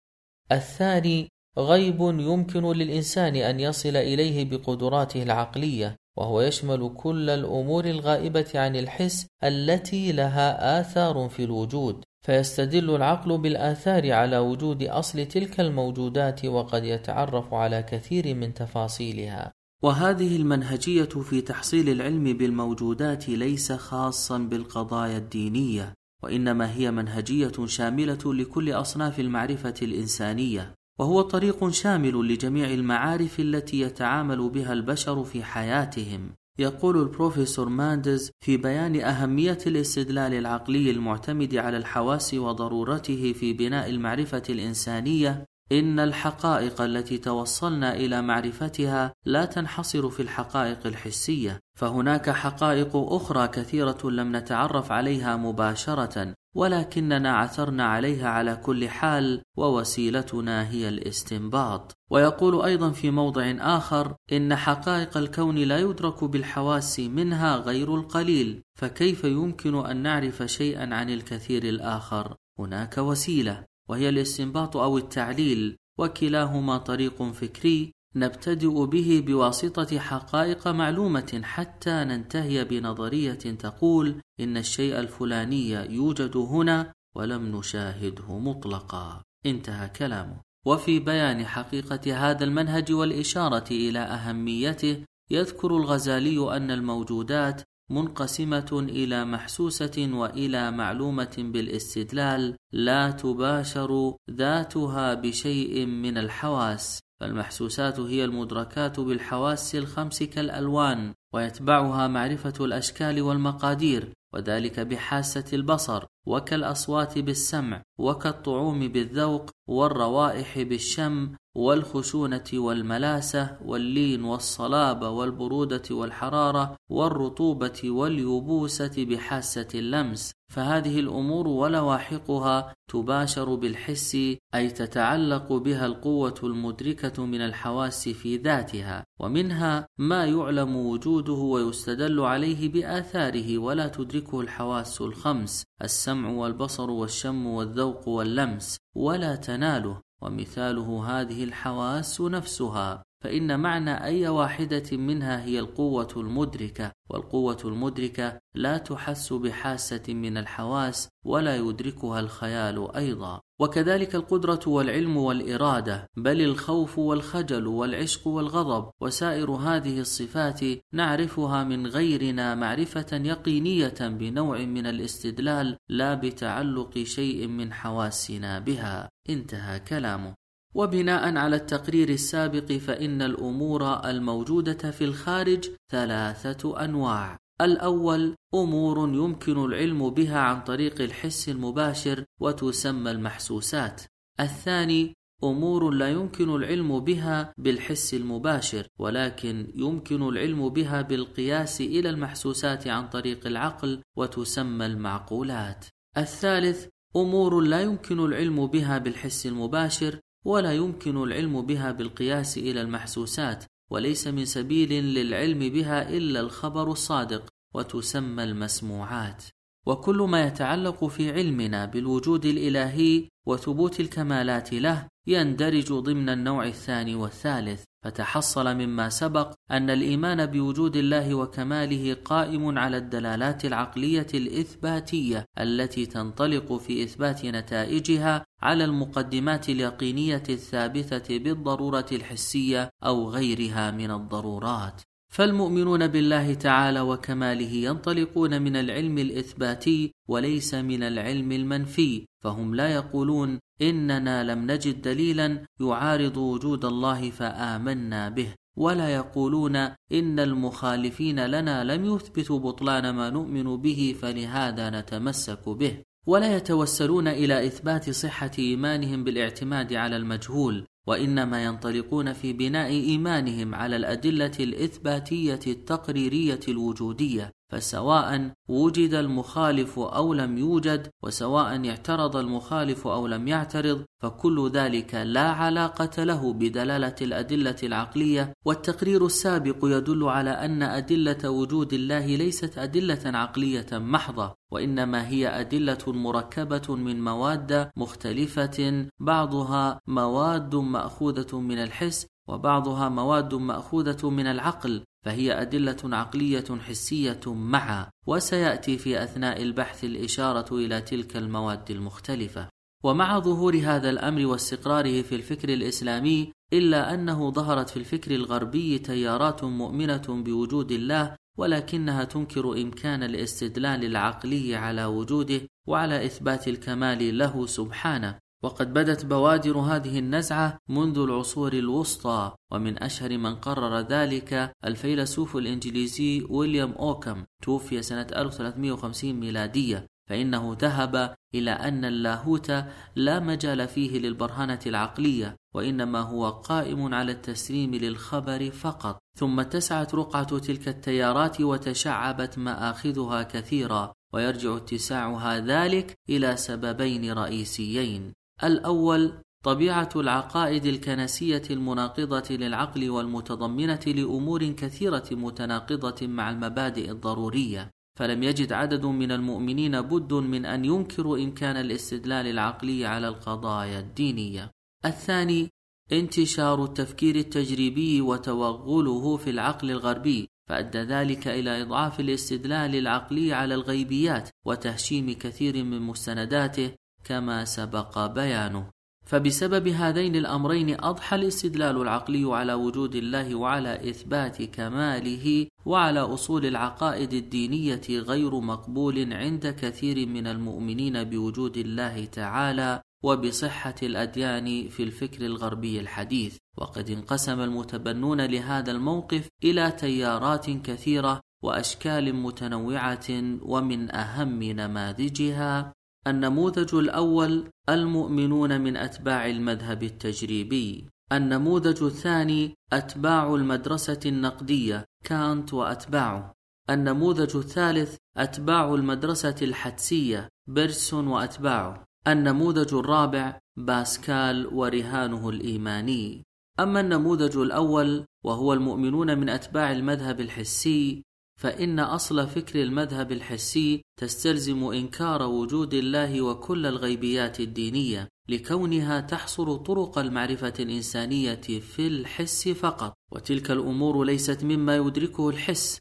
الثاني غيب يمكن للإنسان أن يصل إليه بقدراته العقلية، وهو يشمل كل الأمور الغائبة عن الحس التي لها آثار في الوجود، فيستدل العقل بالآثار على وجود أصل تلك الموجودات وقد يتعرف على كثير من تفاصيلها. وهذه المنهجية في تحصيل العلم بالموجودات ليس خاصا بالقضايا الدينية وإنما هي منهجية شاملة لكل أصناف المعرفة الإنسانية. وهو طريق شامل لجميع المعارف التي يتعامل بها البشر في حياتهم. يقول البروفيسور ماندز في بيان أهمية الاستدلال العقلي المعتمد على الحواس وضرورته في بناء المعرفة الإنسانية إن الحقائق التي توصلنا إلى معرفتها لا تنحصر في الحقائق الحسية، فهناك حقائق أخرى كثيرة لم نتعرف عليها مباشرة، ولكننا عثرنا عليها على كل حال ووسيلتنا هي الاستنباط. ويقول أيضا في موضع آخر إن حقائق الكون لا يدرك بالحواس منها غير القليل فكيف يمكن أن نعرف شيئا عن الكثير الآخر؟ هناك وسيلة وهي الاستنباط أو التعليل وكلاهما طريق فكري نبتدئ به بواسطة حقائق معلومة حتى ننتهي بنظرية تقول إن الشيء الفلاني يوجد هنا ولم نشاهده مطلقا. انتهى كلامه. وفي بيان حقيقة هذا المنهج والإشارة إلى أهميته يذكر الغزالي أن الموجودات منقسمة إلى محسوسة وإلى معلومة بالاستدلال لا تباشر ذاتها بشيء من الحواس فالمحسوسات هي المدركات بالحواس الخمس كالألوان ويتبعها معرفة الأشكال والمقادير. وذلك بحاسة البصر وكالأصوات بالسمع وكالطعوم بالذوق والروائح بالشم والخشونة والملاسة واللين والصلابة والبرودة والحرارة والرطوبة واليبوسة بحاسة اللمس. فهذه الأمور ولواحقها تباشر بالحس أي تتعلق بها القوة المدركة من الحواس في ذاتها. ومنها ما يعلم وجوده ويستدل عليه بآثاره ولا تدركه الحواس الخمس السمع والبصر والشم والذوق واللمس ولا تناله ومثاله هذه الحواس نفسها. فإن معنى أي واحدة منها هي القوة المدركة والقوة المدركة لا تحس بحاسة من الحواس ولا يدركها الخيال أيضا. وكذلك القدرة والعلم والإرادة بل الخوف والخجل والعشق والغضب وسائر هذه الصفات نعرفها من غيرنا معرفة يقينية بنوع من الاستدلال لا بتعلق شيء من حواسنا بها. انتهى كلامه. وبناء على التقرير السابق فإن الأمور الموجودة في الخارج ثلاثة أنواع. الأول أمور يمكن العلم بها عن طريق الحس المباشر وتسمى المحسوسات. الثاني أمور لا يمكن العلم بها بالحس المباشر ولكن يمكن العلم بها بالقياس إلى المحسوسات عن طريق العقل وتسمى المعقولات. الثالث أمور لا يمكن العلم بها بالحس المباشر ولا يمكن العلم بها بالقياس إلى المحسوسات وليس من سبيل للعلم بها إلا الخبر الصادق وتسمى المسموعات. وكل ما يتعلق في علمنا بالوجود الإلهي وثبوت الكمالات له يندرج ضمن النوع الثاني والثالث. فتحصل مما سبق أن الإيمان بوجود الله وكماله قائم على الدلالات العقلية الإثباتية التي تنطلق في إثبات نتائجها على المقدمات اليقينية الثابتة بالضرورة الحسية أو غيرها من الضرورات. فالمؤمنون بالله تعالى وكماله ينطلقون من العلم الإثباتي وليس من العلم المنفي فهم لا يقولون إننا لم نجد دليلا يعارض وجود الله فآمنا به ولا يقولون إن المخالفين لنا لم يثبتوا بطلان ما نؤمن به فلهذا نتمسك به. ولا يتوسلون إلى إثبات صحة إيمانهم بالاعتماد على المجهول وإنما ينطلقون في بناء إيمانهم على الأدلة الإثباتية التقريرية الوجودية. فسواء وجد المخالف أو لم يوجد وسواء اعترض المخالف أو لم يعترض فكل ذلك لا علاقة له بدلالة الأدلة العقلية. والتقرير السابق يدل على أن أدلة وجود الله ليست أدلة عقلية محضة وإنما هي أدلة مركبة من مواد مختلفة بعضها مواد مأخوذة من الحس وبعضها مواد مأخوذة من العقل فهي أدلة عقلية حسية معا وسيأتي في أثناء البحث الإشارة إلى تلك المواد المختلفة. ومع ظهور هذا الأمر واستقراره في الفكر الإسلامي إلا أنه ظهرت في الفكر الغربي تيارات مؤمنة بوجود الله ولكنها تنكر إمكان الاستدلال العقلي على وجوده وعلى إثبات الكمال له سبحانه. وقد بدت بوادر هذه النزعة منذ العصور الوسطى ومن أشهر من قرر ذلك الفيلسوف الإنجليزي ويليام أوكم توفي سنة 1350 ميلادية فإنه ذهب إلى أن اللاهوت لا مجال فيه للبرهنة العقلية وإنما هو قائم على التسليم للخبر فقط. ثم اتسعت رقعة تلك التيارات وتشعبت مآخذها كثيرا ويرجع اتساعها ذلك إلى سببين رئيسيين. الأول طبيعة العقائد الكنسية المناقضة للعقل والمتضمنة لأمور كثيرة متناقضة مع المبادئ الضرورية، فلم يجد عدد من المؤمنين بد من أن ينكروا إمكان الاستدلال العقلي على القضايا الدينية. الثاني انتشار التفكير التجريبي وتوغله في العقل الغربي فأدى ذلك إلى إضعاف الاستدلال العقلي على الغيبيات وتهشيم كثير من مستنداته كما سبق بيانه. فبسبب هذين الأمرين أضحى الاستدلال العقلي على وجود الله وعلى إثبات كماله وعلى أصول العقائد الدينية غير مقبول عند كثير من المؤمنين بوجود الله تعالى وبصحة الأديان في الفكر الغربي الحديث. وقد انقسم المتبنون لهذا الموقف إلى تيارات كثيرة وأشكال متنوعة ومن أهم نماذجها النموذج الأول المؤمنون من أتباع المذهب التجريبي النموذج الثاني أتباع المدرسة النقدية كانت وأتباعه النموذج الثالث أتباع المدرسة الحدسية بيرسون وأتباعه النموذج الرابع باسكال ورهانه الإيماني. أما النموذج الأول وهو المؤمنون من أتباع المذهب الحسي فإن أصل فكر المذهب الحسي تستلزم إنكار وجود الله وكل الغيبيات الدينية لكونها تحصر طرق المعرفة الإنسانية في الحس فقط، وتلك الأمور ليست مما يدركه الحس،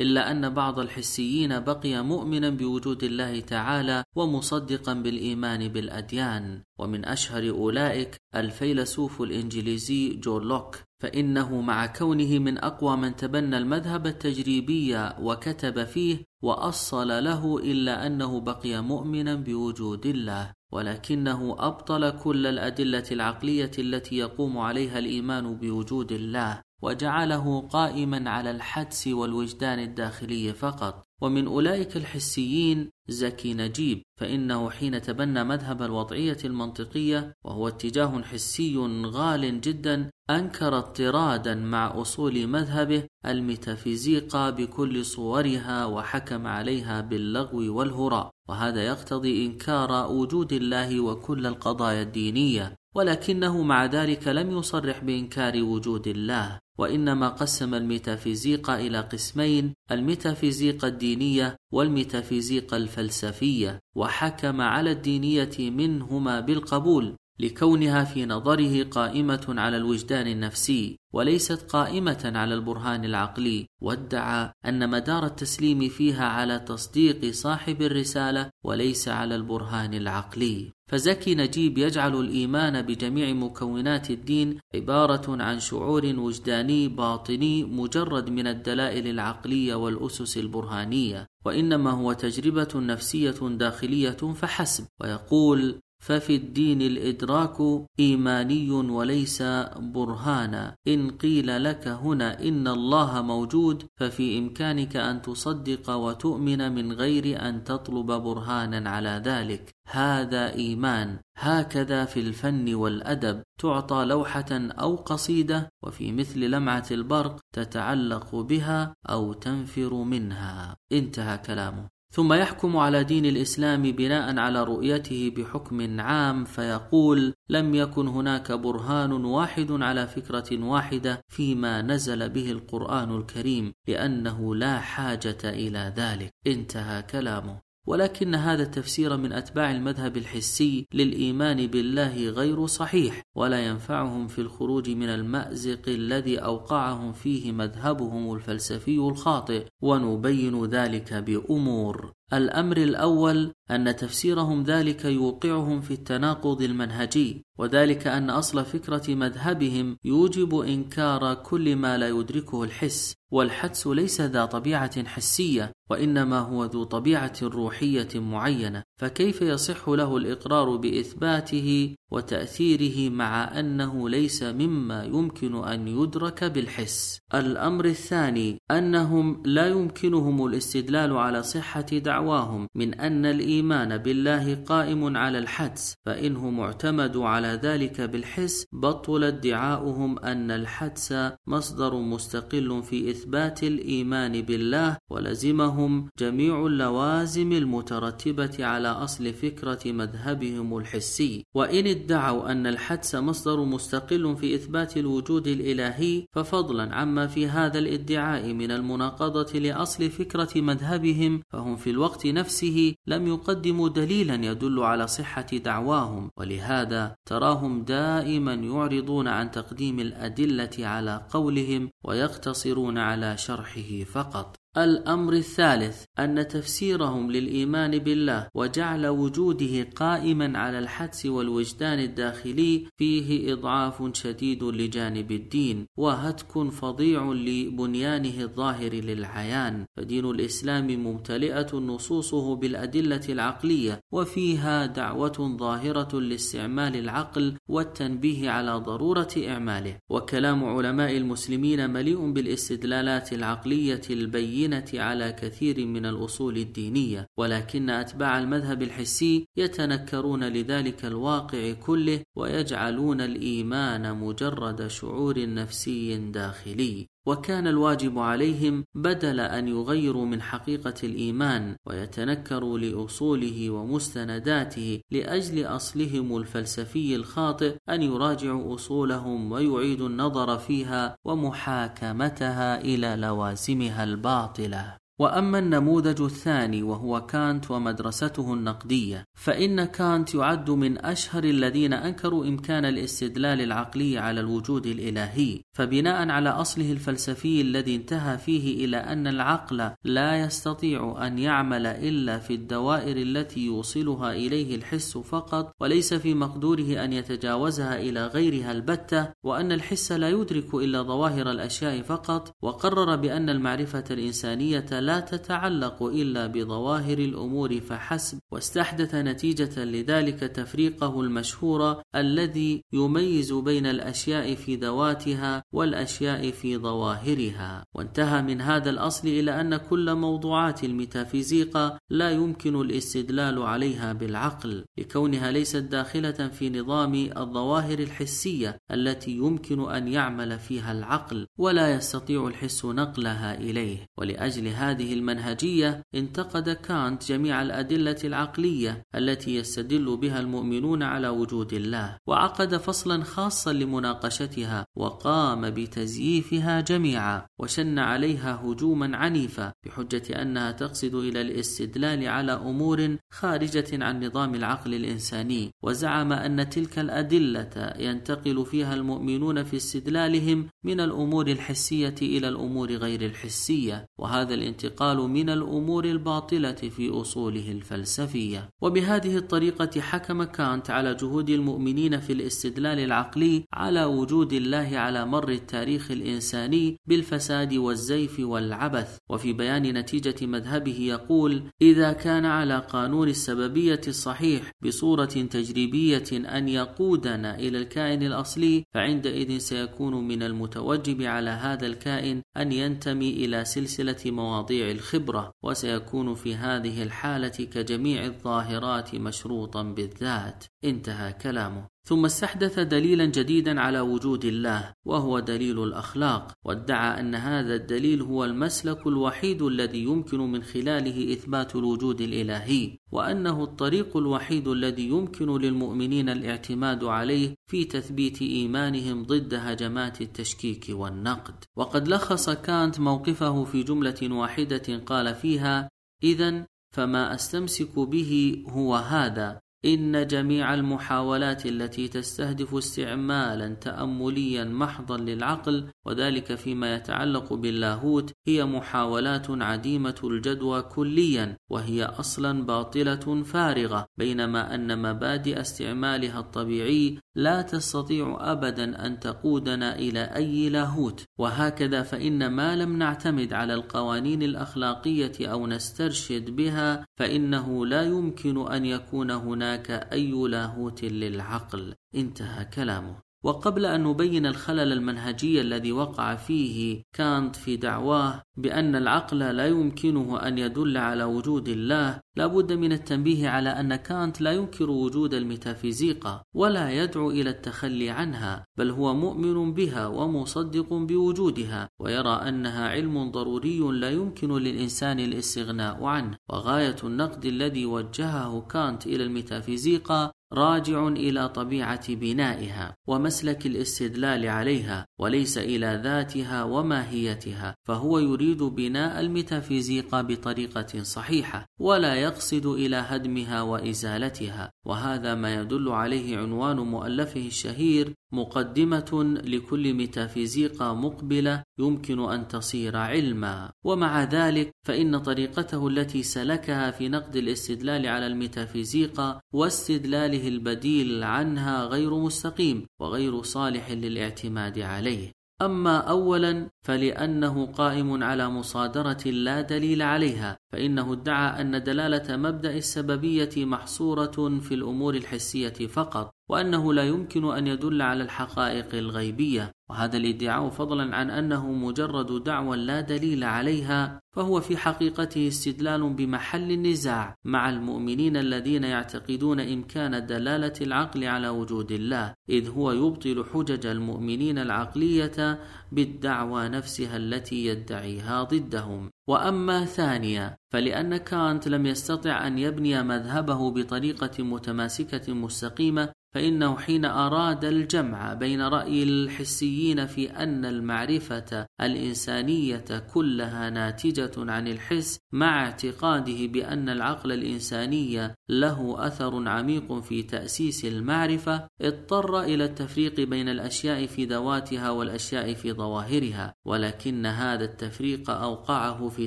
إلا أن بعض الحسيين بقي مؤمنا بوجود الله تعالى ومصدقا بالإيمان بالأديان، ومن أشهر أولئك الفيلسوف الإنجليزي جون لوك، فإنه مع كونه من أقوى من تبنى المذهب التجريبي وكتب فيه وأصل له إلا أنه بقي مؤمنا بوجود الله. ولكنه أبطل كل الأدلة العقلية التي يقوم عليها الإيمان بوجود الله. وجعله قائما على الحدس والوجدان الداخلي فقط. ومن أولئك الحسيين زكي نجيب فإنه حين تبنى مذهب الوضعية المنطقية وهو اتجاه حسي غال جدا أنكر اطرادا مع أصول مذهبه الميتافيزيقا بكل صورها وحكم عليها باللغو والهراء. وهذا يقتضي إنكار وجود الله وكل القضايا الدينية. ولكنه مع ذلك لم يصرح بإنكار وجود الله وإنما قسم الميتافيزيقا إلى قسمين الميتافيزيقا الدينية والميتافيزيقا الفلسفية وحكم على الدينية منهما بالقبول. لكونها في نظره قائمة على الوجدان النفسي وليست قائمة على البرهان العقلي وادعى أن مدار التسليم فيها على تصديق صاحب الرسالة وليس على البرهان العقلي. فزكي نجيب يجعل الإيمان بجميع مكونات الدين عبارة عن شعور وجداني باطني مجرد من الدلائل العقلية والأسس البرهانية وإنما هو تجربة نفسية داخلية فحسب. ويقول ففي الدين الإدراك إيماني وليس برهانا. إن قيل لك هنا إن الله موجود ففي إمكانك أن تصدق وتؤمن من غير أن تطلب برهانا على ذلك. هذا إيمان. هكذا في الفن والأدب. تعطى لوحة أو قصيدة وفي مثل لمعة البرق تتعلق بها أو تنفر منها. انتهى كلامه. ثم يحكم على دين الإسلام بناء على رؤيته بحكم عام فيقول لم يكن هناك برهان واحد على فكرة واحدة فيما نزل به القرآن الكريم لأنه لا حاجة إلى ذلك. انتهى كلامه. ولكن هذا التفسير من أتباع المذهب الحسي للإيمان بالله غير صحيح ولا ينفعهم في الخروج من المأزق الذي أوقعهم فيه مذهبهم الفلسفي الخاطئ ونبين ذلك بأمور. الأمر الأول أن تفسيرهم ذلك يوقعهم في التناقض المنهجي وذلك أن أصل فكرة مذهبهم يوجب إنكار كل ما لا يدركه الحس والحدس ليس ذا طبيعة حسية وإنما هو ذو طبيعة روحية معينة فكيف يصح له الإقرار بإثباته وتأثيره مع أنه ليس مما يمكن أن يدرك بالحس. الأمر الثاني أنهم لا يمكنهم الاستدلال على صحة دعواهم من أن الإيمان بالله قائم على الحدس فانهم اعتمدوا على ذلك بالحس. بطل ادعاؤهم أن الحدس مصدر مستقل في إثبات الإيمان بالله ولزمهم جميع اللوازم المترتبة على أصل فكرة مذهبهم الحسي. وإن ادعوا أن الحدس مصدر مستقل في إثبات الوجود الإلهي ففضلا عما في هذا الادعاء من المناقضة لأصل فكرة مذهبهم فهم في الوقت نفسه لم يقدموا دليلا يدل على صحة دعواهم ولهذا تراهم دائما يعرضون عن تقديم الأدلة على قولهم ويقتصرون على شرحه فقط. الأمر الثالث أن تفسيرهم للإيمان بالله وجعل وجوده قائما على الحدس والوجدان الداخلي فيه إضعاف شديد لجانب الدين وهتك فظيع لبنيانه الظاهر للعيان. فدين الإسلام ممتلئة نصوصه بالأدلة العقلية وفيها دعوة ظاهرة لاستعمال العقل والتنبيه على ضرورة إعماله. وكلام علماء المسلمين مليء بالاستدلالات العقلية البينة البينة على كثير من الأصول الدينية ولكن أتباع المذهب الحسي يتنكرون لذلك الواقع كله ويجعلون الإيمان مجرد شعور نفسي داخلي. وكان الواجب عليهم بدل أن يغيروا من حقيقة الإيمان ويتنكروا لأصوله ومستنداته لأجل أصلهم الفلسفي الخاطئ أن يراجعوا أصولهم ويعيدوا النظر فيها ومحاكمتها إلى لوازمها الباطلة. وأما النموذج الثاني وهو كانت ومدرسته النقدية فإن كانت يعد من أشهر الذين أنكروا إمكان الاستدلال العقلي على الوجود الإلهي فبناء على أصله الفلسفي الذي انتهى فيه إلى أن العقل لا يستطيع أن يعمل إلا في الدوائر التي يوصلها إليه الحس فقط وليس في مقدوره أن يتجاوزها إلى غيرها البتة وأن الحس لا يدرك إلا ظواهر الأشياء فقط وقرر بأن المعرفة الإنسانية لا تتعلق إلا بظواهر الأمور فحسب. واستحدث نتيجة لذلك تفريقه المشهور الذي يميز بين الأشياء في ذواتها والأشياء في ظواهرها. وانتهى من هذا الأصل إلى أن كل موضوعات الميتافيزيقا لا يمكن الاستدلال عليها بالعقل لكونها ليست داخلة في نظام الظواهر الحسية التي يمكن أن يعمل فيها العقل ولا يستطيع الحس نقلها إليه. ولأجل هذا هذه المنهجية انتقد كانت جميع الأدلة العقلية التي يستدل بها المؤمنون على وجود الله وعقد فصلا خاصا لمناقشتها وقام بتزييفها جميعا وشن عليها هجوما عنيفا بحجة أنها تقصد إلى الاستدلال على أمور خارجة عن نظام العقل الإنساني وزعم أن تلك الأدلة ينتقل فيها المؤمنون في استدلالهم من الأمور الحسية إلى الأمور غير الحسية وهذا الانتقال من الأمور الباطلة في أصوله الفلسفية. وبهذه الطريقة حكم كانت على جهود المؤمنين في الاستدلال العقلي على وجود الله على مر التاريخ الإنساني بالفساد والزيف والعبث. وفي بيان نتيجة مذهبه يقول إذا كان على قانون السببية الصحيح بصورة تجريبية أن يقودنا إلى الكائن الأصلي فعندئذ سيكون من المتوجب على هذا الكائن أن ينتمي إلى سلسلة مواضيع الخبرة وسيكون في هذه الحالة كجميع الظاهرات مشروطا بالذات. انتهى كلامه. ثم استحدث دليلا جديدا على وجود الله وهو دليل الأخلاق وادعى أن هذا الدليل هو المسلك الوحيد الذي يمكن من خلاله إثبات الوجود الإلهي وأنه الطريق الوحيد الذي يمكن للمؤمنين الاعتماد عليه في تثبيت إيمانهم ضد هجمات التشكيك والنقد. وقد لخص كانت موقفه في جملة واحدة قال فيها اذا فما أستمسك به هو هذا. إن جميع المحاولات التي تستهدف استعمالا تأمليا محضا للعقل وذلك فيما يتعلق باللاهوت هي محاولات عديمة الجدوى كليا وهي أصلا باطلة فارغة بينما أن مبادئ استعمالها الطبيعي لا تستطيع أبدا أن تقودنا إلى أي لاهوت. وهكذا فإن ما لم نعتمد على القوانين الأخلاقية أو نسترشد بها فإنه لا يمكن أن يكون هناك أي لاهوت للعقل. انتهى كلامه. وقبل أن نبين الخلل المنهجي الذي وقع فيه كانت في دعواه بأن العقل لا يمكنه أن يدل على وجود الله لابد من التنبيه على أن كانت لا ينكر وجود الميتافيزيقا ولا يدعو إلى التخلي عنها بل هو مؤمن بها ومصدق بوجودها ويرى أنها علم ضروري لا يمكن للإنسان الاستغناء عنه وغاية النقد الذي وجهه كانت إلى الميتافيزيقا راجع إلى طبيعة بنائها ومسلك الاستدلال عليها وليس إلى ذاتها وماهيتها فهو يريد بناء الميتافيزيقا بطريقة صحيحة ولا يقصد إلى هدمها وإزالتها وهذا ما يدل عليه عنوان مؤلفه الشهير مقدمة لكل ميتافيزيقا مقبلة يمكن أن تصير علما، ومع ذلك فإن طريقته التي سلكها في نقد الاستدلال على الميتافيزيقا واستدلاله البديل عنها غير مستقيم وغير صالح للاعتماد عليه، أما أولا فلأنه قائم على مصادرة لا دليل عليها فإنه ادعى أن دلالة مبدأ السببية محصورة في الأمور الحسية فقط وأنه لا يمكن أن يدل على الحقائق الغيبية. وهذا الادعاء فضلا عن أنه مجرد دعوى لا دليل عليها فهو في حقيقته استدلال بمحل النزاع مع المؤمنين الذين يعتقدون إمكان دلالة العقل على وجود الله إذ هو يبطل حجج المؤمنين العقلية بالدعوى نفسها التي يدعيها ضدهم. وأما ثانيا فلأن كانت لم يستطع أن يبني مذهبه بطريقة متماسكة مستقيمة فإنه حين أراد الجمع بين رأي الحسيين في أن المعرفة الإنسانية كلها ناتجة عن الحس مع اعتقاده بأن العقل الإنساني له أثر عميق في تأسيس المعرفة اضطر إلى التفريق بين الأشياء في ذواتها والأشياء في ظواهرها ولكن هذا التفريق أوقعه في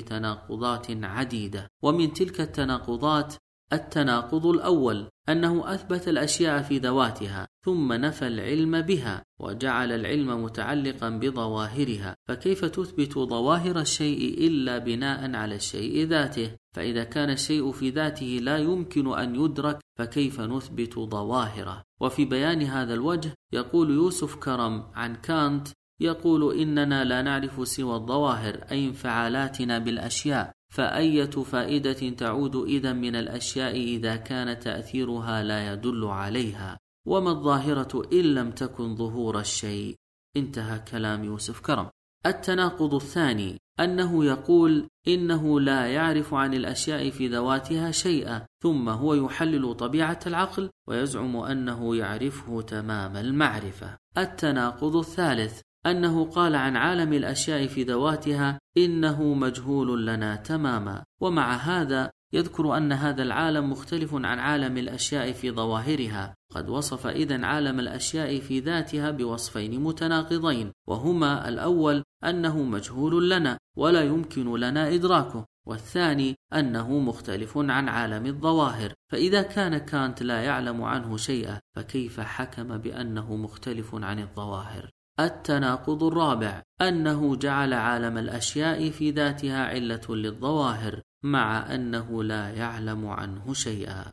تناقضات عديدة. ومن تلك التناقضات التناقض الأول أنه أثبت الأشياء في ذواتها ثم نفى العلم بها وجعل العلم متعلقا بظواهرها. فكيف تثبت ظواهر الشيء إلا بناء على الشيء ذاته؟ فإذا كان الشيء في ذاته لا يمكن أن يدرك فكيف نثبت ظواهره؟ وفي بيان هذا الوجه يقول يوسف كرم عن كانت يقول إننا لا نعرف سوى الظواهر أي انفعالاتنا بالأشياء. فأية فائدة تعود إذا من الأشياء إذا كان تأثيرها لا يدل عليها وما الظاهرة إن لم تكن ظهور الشيء. انتهى كلام يوسف كرم. التناقض الثاني أنه يقول إنه لا يعرف عن الأشياء في ذواتها شيئا ثم هو يحلل طبيعة العقل ويزعم أنه يعرفه تمام المعرفة. التناقض الثالث أنه قال عن عالم الأشياء في ذواتها إنه مجهول لنا تماما. ومع هذا يذكر أن هذا العالم مختلف عن عالم الأشياء في ظواهرها. قد وصف إذا عالم الأشياء في ذاتها بوصفين متناقضين وهما الأول أنه مجهول لنا ولا يمكن لنا إدراكه. والثاني أنه مختلف عن عالم الظواهر. فإذا كان كانت لا يعلم عنه شيئا فكيف حكم بأنه مختلف عن الظواهر؟ التناقض الرابع أنه جعل عالم الأشياء في ذاتها علة للظواهر مع أنه لا يعلم عنه شيئا.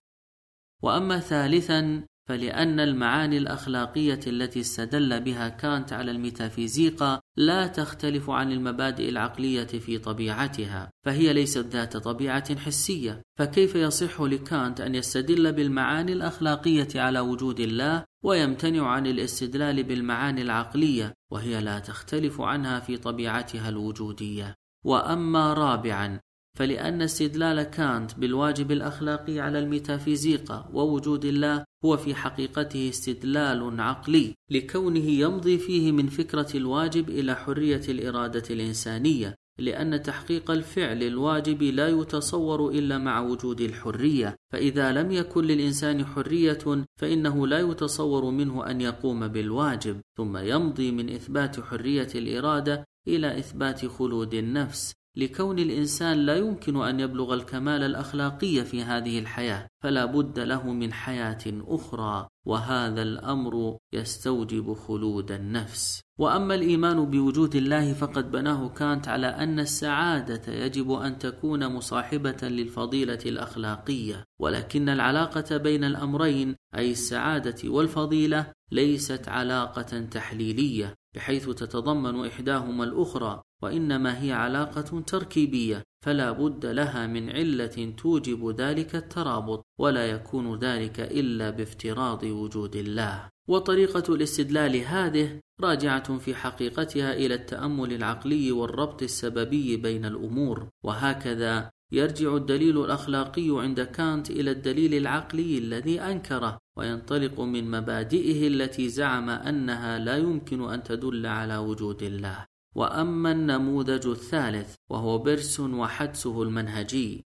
وأما ثالثا فلأن المعاني الأخلاقية التي استدل بها كانت على الميتافيزيقا لا تختلف عن المبادئ العقلية في طبيعتها، فهي ليست ذات طبيعة حسية، فكيف يصح لكانت أن يستدل بالمعاني الأخلاقية على وجود الله ويمتنع عن الاستدلال بالمعاني العقلية وهي لا تختلف عنها في طبيعتها الوجودية. وأما رابعا فلأن استدلال كانت بالواجب الأخلاقي على الميتافيزيقا ووجود الله هو في حقيقته استدلال عقلي لكونه يمضي فيه من فكرة الواجب إلى حرية الإرادة الإنسانية لأن تحقيق الفعل الواجب لا يتصور إلا مع وجود الحرية، فإذا لم يكن للإنسان حرية فإنه لا يتصور منه أن يقوم بالواجب، ثم يمضي من إثبات حرية الإرادة إلى إثبات خلود النفس، لكون الإنسان لا يمكن أن يبلغ الكمال الأخلاقي في هذه الحياة فلا بد له من حياة أخرى وهذا الأمر يستوجب خلود النفس. وأما الإيمان بوجود الله فقد بناه كانت على أن السعادة يجب أن تكون مصاحبة للفضيلة الأخلاقية. ولكن العلاقة بين الأمرين أي السعادة والفضيلة ليست علاقة تحليلية بحيث تتضمن إحداهما الأخرى. وإنما هي علاقة تركيبية فلا بد لها من علة توجب ذلك الترابط ولا يكون ذلك إلا بافتراض وجود الله. وطريقة الاستدلال هذه راجعة في حقيقتها إلى التأمل العقلي والربط السببي بين الأمور وهكذا يرجع الدليل الأخلاقي عند كانت إلى الدليل العقلي الذي أنكره وينطلق من مبادئه التي زعم أنها لا يمكن أن تدل على وجود الله. وأما النموذج الثالث وهو بيرجسون وحدسه المنهجي.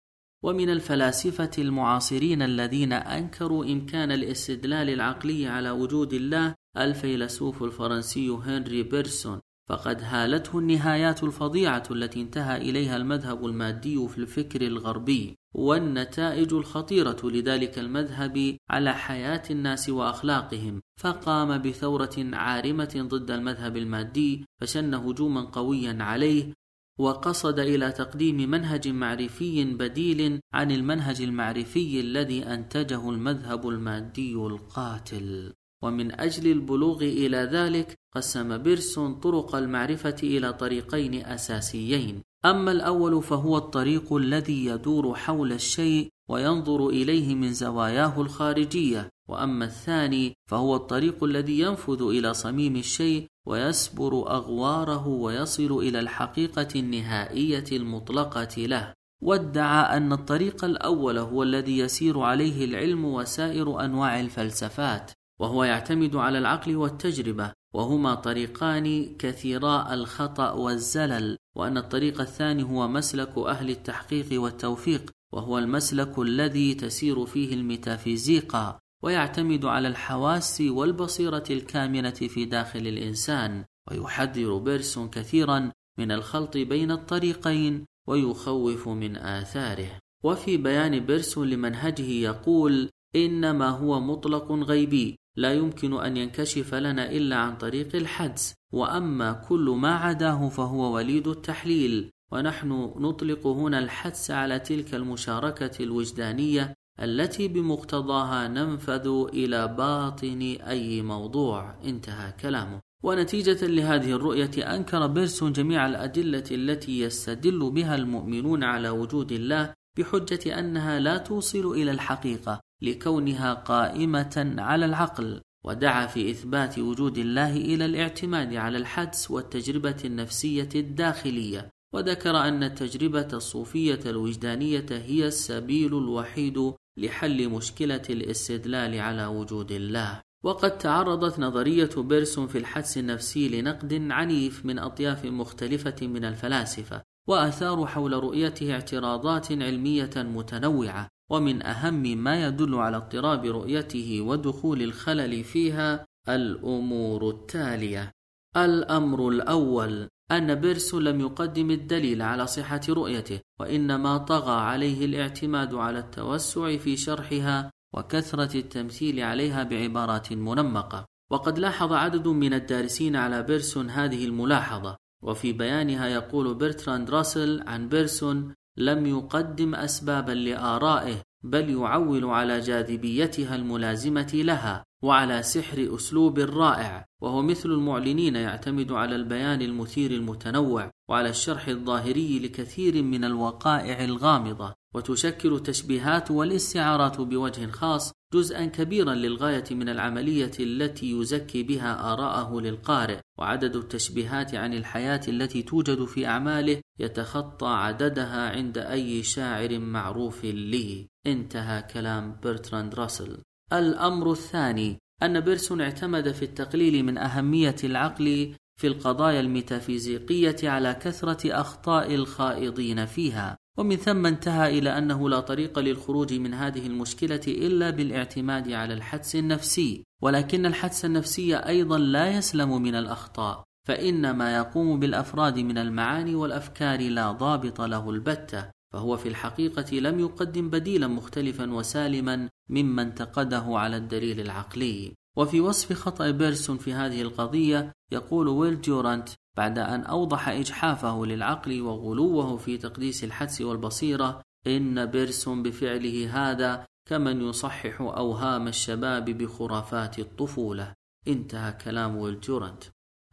ومن الفلاسفة المعاصرين الذين أنكروا إمكان الاستدلال العقلي على وجود الله الفيلسوف الفرنسي هنري بيرجسون. فقد هالته النهايات الفظيعة التي انتهى إليها المذهب المادي في الفكر الغربي. والنتائج الخطيرة لذلك المذهب على حياة الناس وأخلاقهم. فقام بثورة عارمة ضد المذهب المادي فشن هجوما قويا عليه وقصد إلى تقديم منهج معرفي بديل عن المنهج المعرفي الذي أنتجه المذهب المادي القاتل. ومن أجل البلوغ إلى ذلك قسم بيرسون طرق المعرفة إلى طريقين أساسيين. أما الأول فهو الطريق الذي يدور حول الشيء وينظر إليه من زواياه الخارجية وأما الثاني فهو الطريق الذي ينفذ إلى صميم الشيء ويسبر أغواره ويصل إلى الحقيقة النهائية المطلقة له. وادعى أن الطريق الأول هو الذي يسير عليه العلم وسائر أنواع الفلسفات وهو يعتمد على العقل والتجربة وهما طريقان كثيرا الخطأ والزلل وأن الطريق الثاني هو مسلك أهل التحقيق والتوفيق وهو المسلك الذي تسير فيه الميتافيزيقا ويعتمد على الحواس والبصيرة الكامنة في داخل الإنسان ويحذر بيرسون كثيرا من الخلط بين الطريقين ويخوف من آثاره. وفي بيان بيرجسون لمنهجه يقول إنما هو مطلق غيبي لا يمكن أن ينكشف لنا إلا عن طريق الحدس وأما كل ما عداه فهو وليد التحليل. ونحن نطلق هنا الحدس على تلك المشاركة الوجدانية التي بمقتضاها ننفذ إلى باطن أي موضوع. انتهى كلامه. ونتيجة لهذه الرؤية أنكر بيرجسون جميع الأدلة التي يستدل بها المؤمنون على وجود الله بحجة أنها لا توصل إلى الحقيقة. لكونها قائمة على العقل ودعا في إثبات وجود الله إلى الاعتماد على الحدس والتجربة النفسية الداخلية. وذكر أن التجربة الصوفية الوجدانية هي السبيل الوحيد لحل مشكلة الاستدلال على وجود الله. وقد تعرضت نظرية بيرسون في الحدس النفسي لنقد عنيف من أطياف مختلفة من الفلاسفة وأثاروا حول رؤيته اعتراضات علمية متنوعة. ومن أهم ما يدل على اضطراب رؤيته ودخول الخلل فيها الأمور التالية. الأمر الأول أن بيرجسون لم يقدم الدليل على صحة رؤيته وإنما طغى عليه الاعتماد على التوسع في شرحها وكثرة التمثيل عليها بعبارات منمقة. وقد لاحظ عدد من الدارسين على بيرجسون هذه الملاحظة. وفي بيانها يقول برتراند راسل عن بيرجسون لم يقدم أسبابا لآرائه بل يعول على جاذبيتها الملازمة لها وعلى سحر أسلوب رائع وهو مثل المعلنين يعتمد على البيان المثير المتنوع وعلى الشرح الظاهري لكثير من الوقائع الغامضة وتشكل التشبيهات والاستعارات بوجه خاص جزءا كبيرا للغاية من العملية التي يزكي بها آراءه للقارئ وعدد التشبيهات عن الحياة التي توجد في أعماله يتخطى عددها عند أي شاعر معروف لي انتهى كلام برتراند راسل. الأمر الثاني أن بيرجسون اعتمد في التقليل من أهمية العقل في القضايا الميتافيزيقية على كثرة أخطاء الخائضين فيها. ومن ثم انتهى إلى أنه لا طريق للخروج من هذه المشكلة إلا بالاعتماد على الحدس النفسي ولكن الحدس النفسي أيضا لا يسلم من الأخطاء فإن ما يقوم بالأفراد من المعاني والأفكار لا ضابط له البتة فهو في الحقيقة لم يقدم بديلا مختلفا وسالما مما انتقده على الدليل العقلي. وفي وصف خطأ بيرجسون في هذه القضية يقول ويل ديورانت بعد أن أوضح إجحافه للعقل وغلوه في تقديس الحدس والبصيرة إن بيرجسون بفعله هذا كمن يصحح أوهام الشباب بخرافات الطفولة. انتهى كلام ديورانت.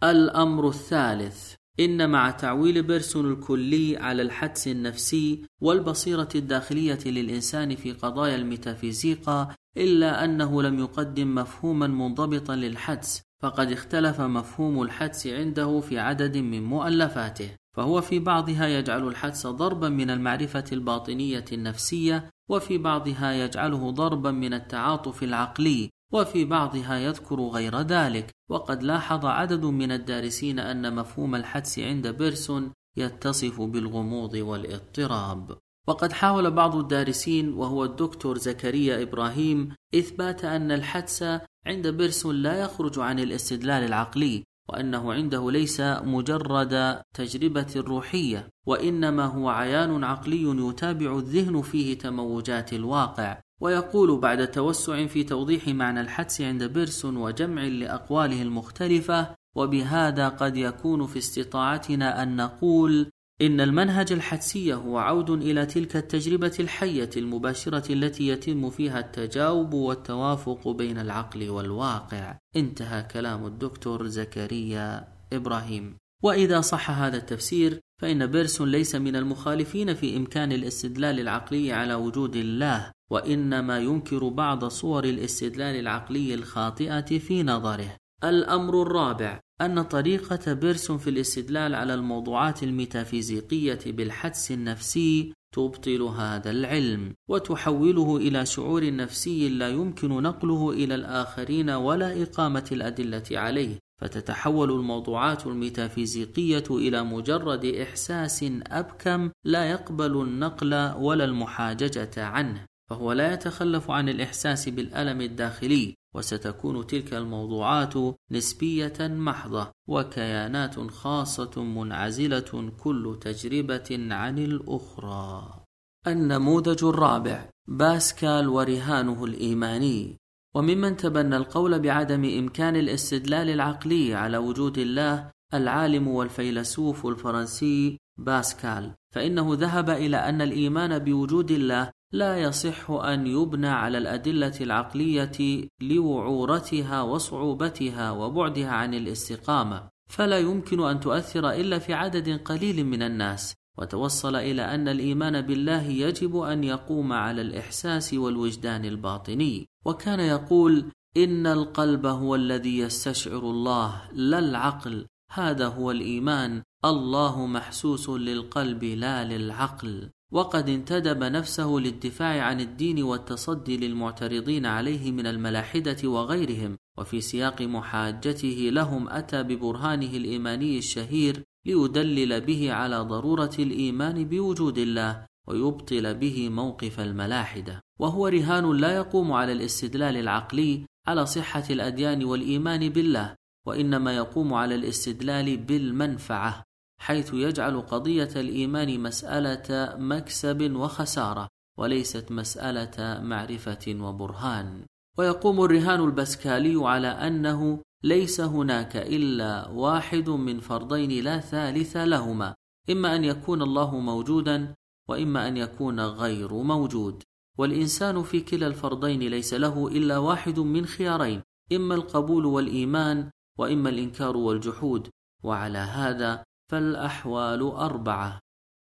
الأمر الثالث إن مع تعويل بيرجسون الكلي على الحدس النفسي والبصيرة الداخلية للإنسان في قضايا الميتافيزيقا إلا أنه لم يقدم مفهوما منضبطا للحدس فقد اختلف مفهوم الحدس عنده في عدد من مؤلفاته فهو في بعضها يجعل الحدس ضربا من المعرفة الباطنية النفسية وفي بعضها يجعله ضربا من التعاطف العقلي وفي بعضها يذكر غير ذلك. وقد لاحظ عدد من الدارسين أن مفهوم الحدس عند بيرسون يتصف بالغموض والاضطراب. وقد حاول بعض الدارسين وهو الدكتور زكريا إبراهيم إثبات أن الحدس عند بيرجسون لا يخرج عن الاستدلال العقلي وأنه عنده ليس مجرد تجربة روحية وإنما هو عيان عقلي يتابع الذهن فيه تموجات الواقع. ويقول بعد توسع في توضيح معنى الحدس عند بيرجسون وجمع لأقواله المختلفة وبهذا قد يكون في استطاعتنا أن نقول إن المنهج الحدسي هو عود إلى تلك التجربة الحية المباشرة التي يتم فيها التجاوب والتوافق بين العقل والواقع. انتهى كلام الدكتور زكريا إبراهيم. وإذا صح هذا التفسير فإن بيرجسون ليس من المخالفين في إمكان الاستدلال العقلي على وجود الله، وإنما ينكر بعض صور الاستدلال العقلي الخاطئة في نظره. الأمر الرابع أن طريقة بيرجسون في الاستدلال على الموضوعات الميتافيزيقية بالحدس النفسي تبطل هذا العلم وتحوله إلى شعور نفسي لا يمكن نقله إلى الآخرين ولا إقامة الأدلة عليه فتتحول الموضوعات الميتافيزيقية إلى مجرد إحساس أبكم لا يقبل النقل ولا المحاججة عنه فهو لا يتخلف عن الإحساس بالألم الداخلي وستكون تلك الموضوعات نسبية محضة وكيانات خاصة منعزلة كل تجربة عن الأخرى. النموذج الرابع باسكال ورهانه الإيماني وممن تبنى القول بعدم إمكان الاستدلال العقلي على وجود الله العالم والفيلسوف الفرنسي باسكال فإنه ذهب إلى أن الإيمان بوجود الله لا يصح أن يبنى على الأدلة العقلية لوعورتها وصعوبتها وبعدها عن الاستقامة فلا يمكن أن تؤثر إلا في عدد قليل من الناس وتوصل إلى أن الإيمان بالله يجب أن يقوم على الإحساس والوجدان الباطني. وكان يقول إن القلب هو الذي يستشعر الله لا العقل. هذا هو الإيمان. الله محسوس للقلب لا للعقل. وقد انتدب نفسه للدفاع عن الدين والتصدي للمعترضين عليه من الملاحدة وغيرهم. وفي سياق محاجته لهم أتى ببرهانه الإيماني الشهير ليدلل به على ضرورة الإيمان بوجود الله ويبطل به موقف الملاحدة. وهو رهان لا يقوم على الاستدلال العقلي على صحة الأديان والإيمان بالله وإنما يقوم على الاستدلال بالمنفعة. حيث يجعل قضية الإيمان مسألة مكسب وخسارة وليست مسألة معرفة وبرهان. ويقوم الرهان البسكالي على أنه ليس هناك إلا واحد من فرضين لا ثالث لهما إما أن يكون الله موجودا وإما أن يكون غير موجود. والإنسان في كلا الفرضين ليس له إلا واحد من خيارين إما القبول والإيمان وإما الإنكار والجحود. وعلى هذا فالأحوال أربعة.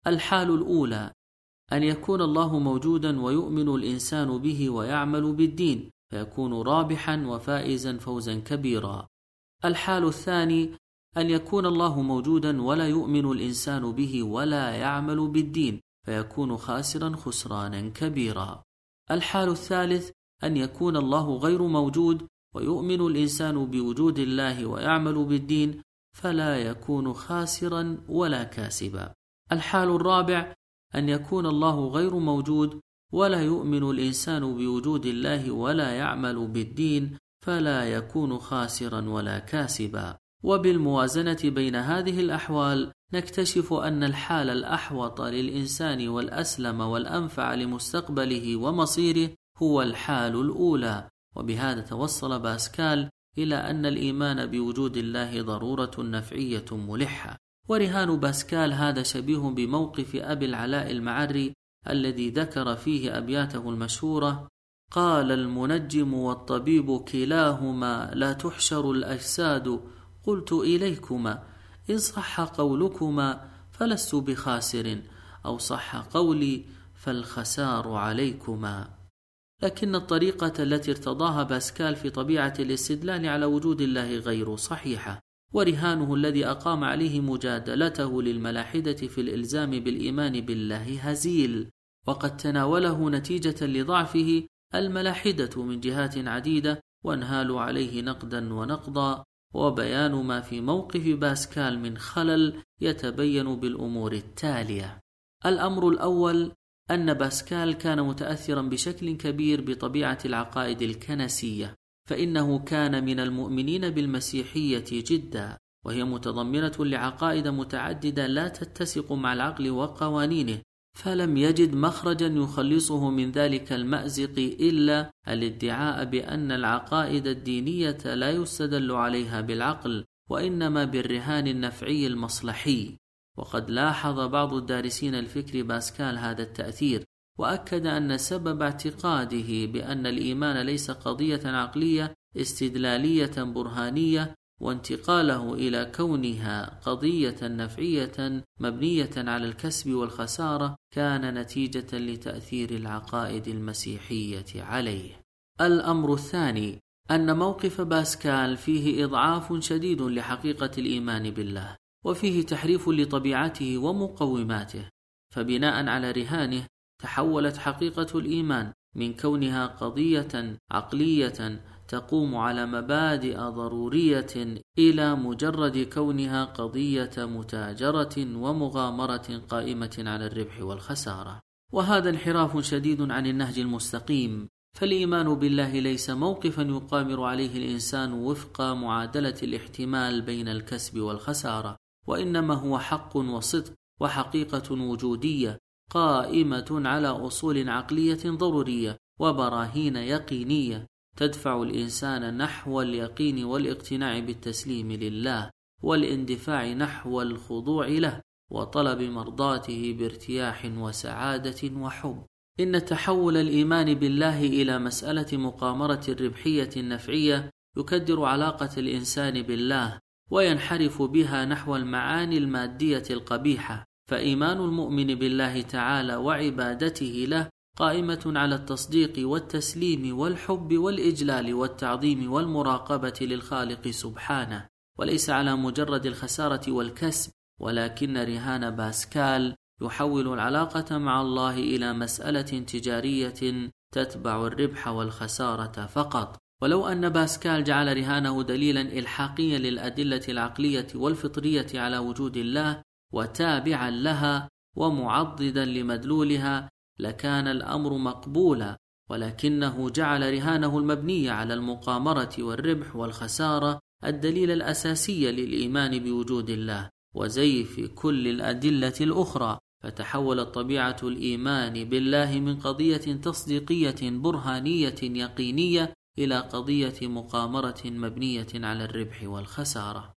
الحال الأولى أن يكون الله موجودا ويؤمن الإنسان به ويعمل بالدين فيكون رابحا وفائزا فوزا كبيرا. الحال الثاني أن يكون الله موجودا ولا يؤمن الإنسان به ولا يعمل بالدين فيكون خاسرا خسرانا كبيرا. الحال الثالث أن يكون الله غير موجود ويؤمن الإنسان بوجود الله ويعمل بالدين فلا يكون خاسرا ولا كاسبا. الحال الرابع أن يكون الله غير موجود ولا يؤمن الإنسان بوجود الله ولا يعمل بالدين فلا يكون خاسرا ولا كاسبا. وبالموازنة بين هذه الأحوال نكتشف أن الحال الأحوط للإنسان والأسلم والأنفع لمستقبله ومصيره هو الحال الأولى. وبهذا توصل باسكال إلى أن الإيمان بوجود الله ضرورة نفعية ملحة. ورهان باسكال هذا شبيه بموقف أبي العلاء المعري الذي ذكر فيه أبياته المشهورة قال المنجم والطبيب كلاهما لا تحشر الأجساد قلت إليكما إن صح قولكما فلست بخاسر أو صح قولي فالخسار عليكما لكن الطريقة التي ارتضاها باسكال في طبيعة الاستدلال على وجود الله غير صحيحة ورهانه الذي أقام عليه مجادلته للملاحدة في الإلزام بالإيمان بالله هزيل. وقد تناوله نتيجة لضعفه الملاحدة من جهات عديدة وانهالوا عليه نقدا ونقضا. وبيان ما في موقف باسكال من خلل يتبين بالأمور التالية. الأمر الأول أن باسكال كان متاثرا بشكل كبير بطبيعة العقائد الكنسية فإنه كان من المؤمنين بالمسيحية جدا وهي متضمنة لعقائد متعددة لا تتسق مع العقل وقوانينه فلم يجد مخرجا يخلصه من ذلك المأزق إلا الادعاء بأن العقائد الدينية لا يستدل عليها بالعقل وإنما بالرهان النفعي المصلحي. وقد لاحظ بعض الدارسين الفكر باسكال هذا التأثير وأكد أن سبب اعتقاده بأن الإيمان ليس قضية عقلية استدلالية برهانية وانتقاله إلى كونها قضية نفعية مبنية على الكسب والخسارة كان نتيجة لتأثير العقائد المسيحية عليه. الأمر الثاني أن موقف باسكال فيه إضعاف شديد لحقيقة الإيمان بالله. وفيه تحريف لطبيعته ومقوماته فبناء على رهانه تحولت حقيقة الإيمان من كونها قضية عقلية تقوم على مبادئ ضرورية إلى مجرد كونها قضية متاجرة ومغامرة قائمة على الربح والخسارة. وهذا انحراف شديد عن النهج المستقيم فالإيمان بالله ليس موقفا يقامر عليه الإنسان وفق معادلة الاحتمال بين الكسب والخسارة. وإنما هو حق وصدق وحقيقة وجودية قائمة على أصول عقلية ضرورية وبراهين يقينية تدفع الإنسان نحو اليقين والاقتناع بالتسليم لله والاندفاع نحو الخضوع له وطلب مرضاته بارتياح وسعادة وحب. إن تحول الإيمان بالله إلى مسألة مقامرة الربحيه النفعيه يكدر علاقة الإنسان بالله وينحرف بها نحو المعاني المادية القبيحة فإيمان المؤمن بالله تعالى وعبادته له قائمة على التصديق والتسليم والحب والإجلال والتعظيم والمراقبة للخالق سبحانه وليس على مجرد الخسارة والكسب ولكن رهان باسكال يحول العلاقة مع الله إلى مسألة تجارية تتبع الربح والخسارة فقط. ولو أن باسكال جعل رهانه دليلا إلحاقيا للأدلة العقلية والفطرية على وجود الله وتابعا لها ومعضدا لمدلولها لكان الأمر مقبولا ولكنه جعل رهانه المبني على المقامرة والربح والخسارة الدليل الأساسي للإيمان بوجود الله وزيف كل الأدلة الأخرى فتحولت طبيعة الإيمان بالله من قضية تصديقية برهانية يقينية إلى قضية مقامرة مبنية على الربح والخسارة.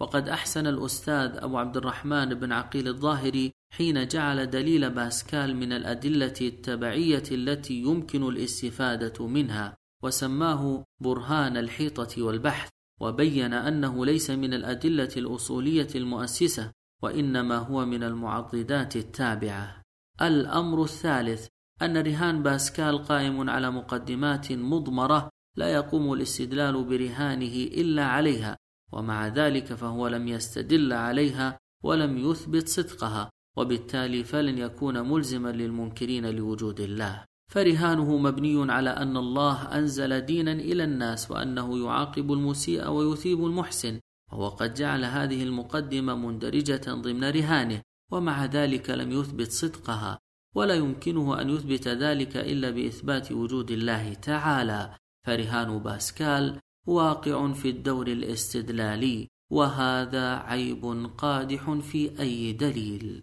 وقد أحسن الأستاذ أبو عبد الرحمن بن عقيل الظاهري حين جعل دليل باسكال من الأدلة التبعية التي يمكن الاستفادة منها وسماه برهان الحيطة والبحث وبين أنه ليس من الأدلة الأصولية المؤسسة وإنما هو من المعضدات التابعة. الأمر الثالث أن رهان باسكال قائم على مقدمات مضمرة لا يقوم الاستدلال برهانه إلا عليها ومع ذلك فهو لم يستدل عليها ولم يثبت صدقها وبالتالي فلن يكون ملزما للمنكرين لوجود الله. فرهانه مبني على أن الله أنزل دينا إلى الناس وأنه يعاقب المسيء ويثيب المحسن وهو قد جعل هذه المقدمة مندرجة ضمن رهانه ومع ذلك لم يثبت صدقها ولا يمكنه أن يثبت ذلك إلا بإثبات وجود الله تعالى. فرهان باسكال واقع في الدور الاستدلالي وهذا عيب قادح في أي دليل.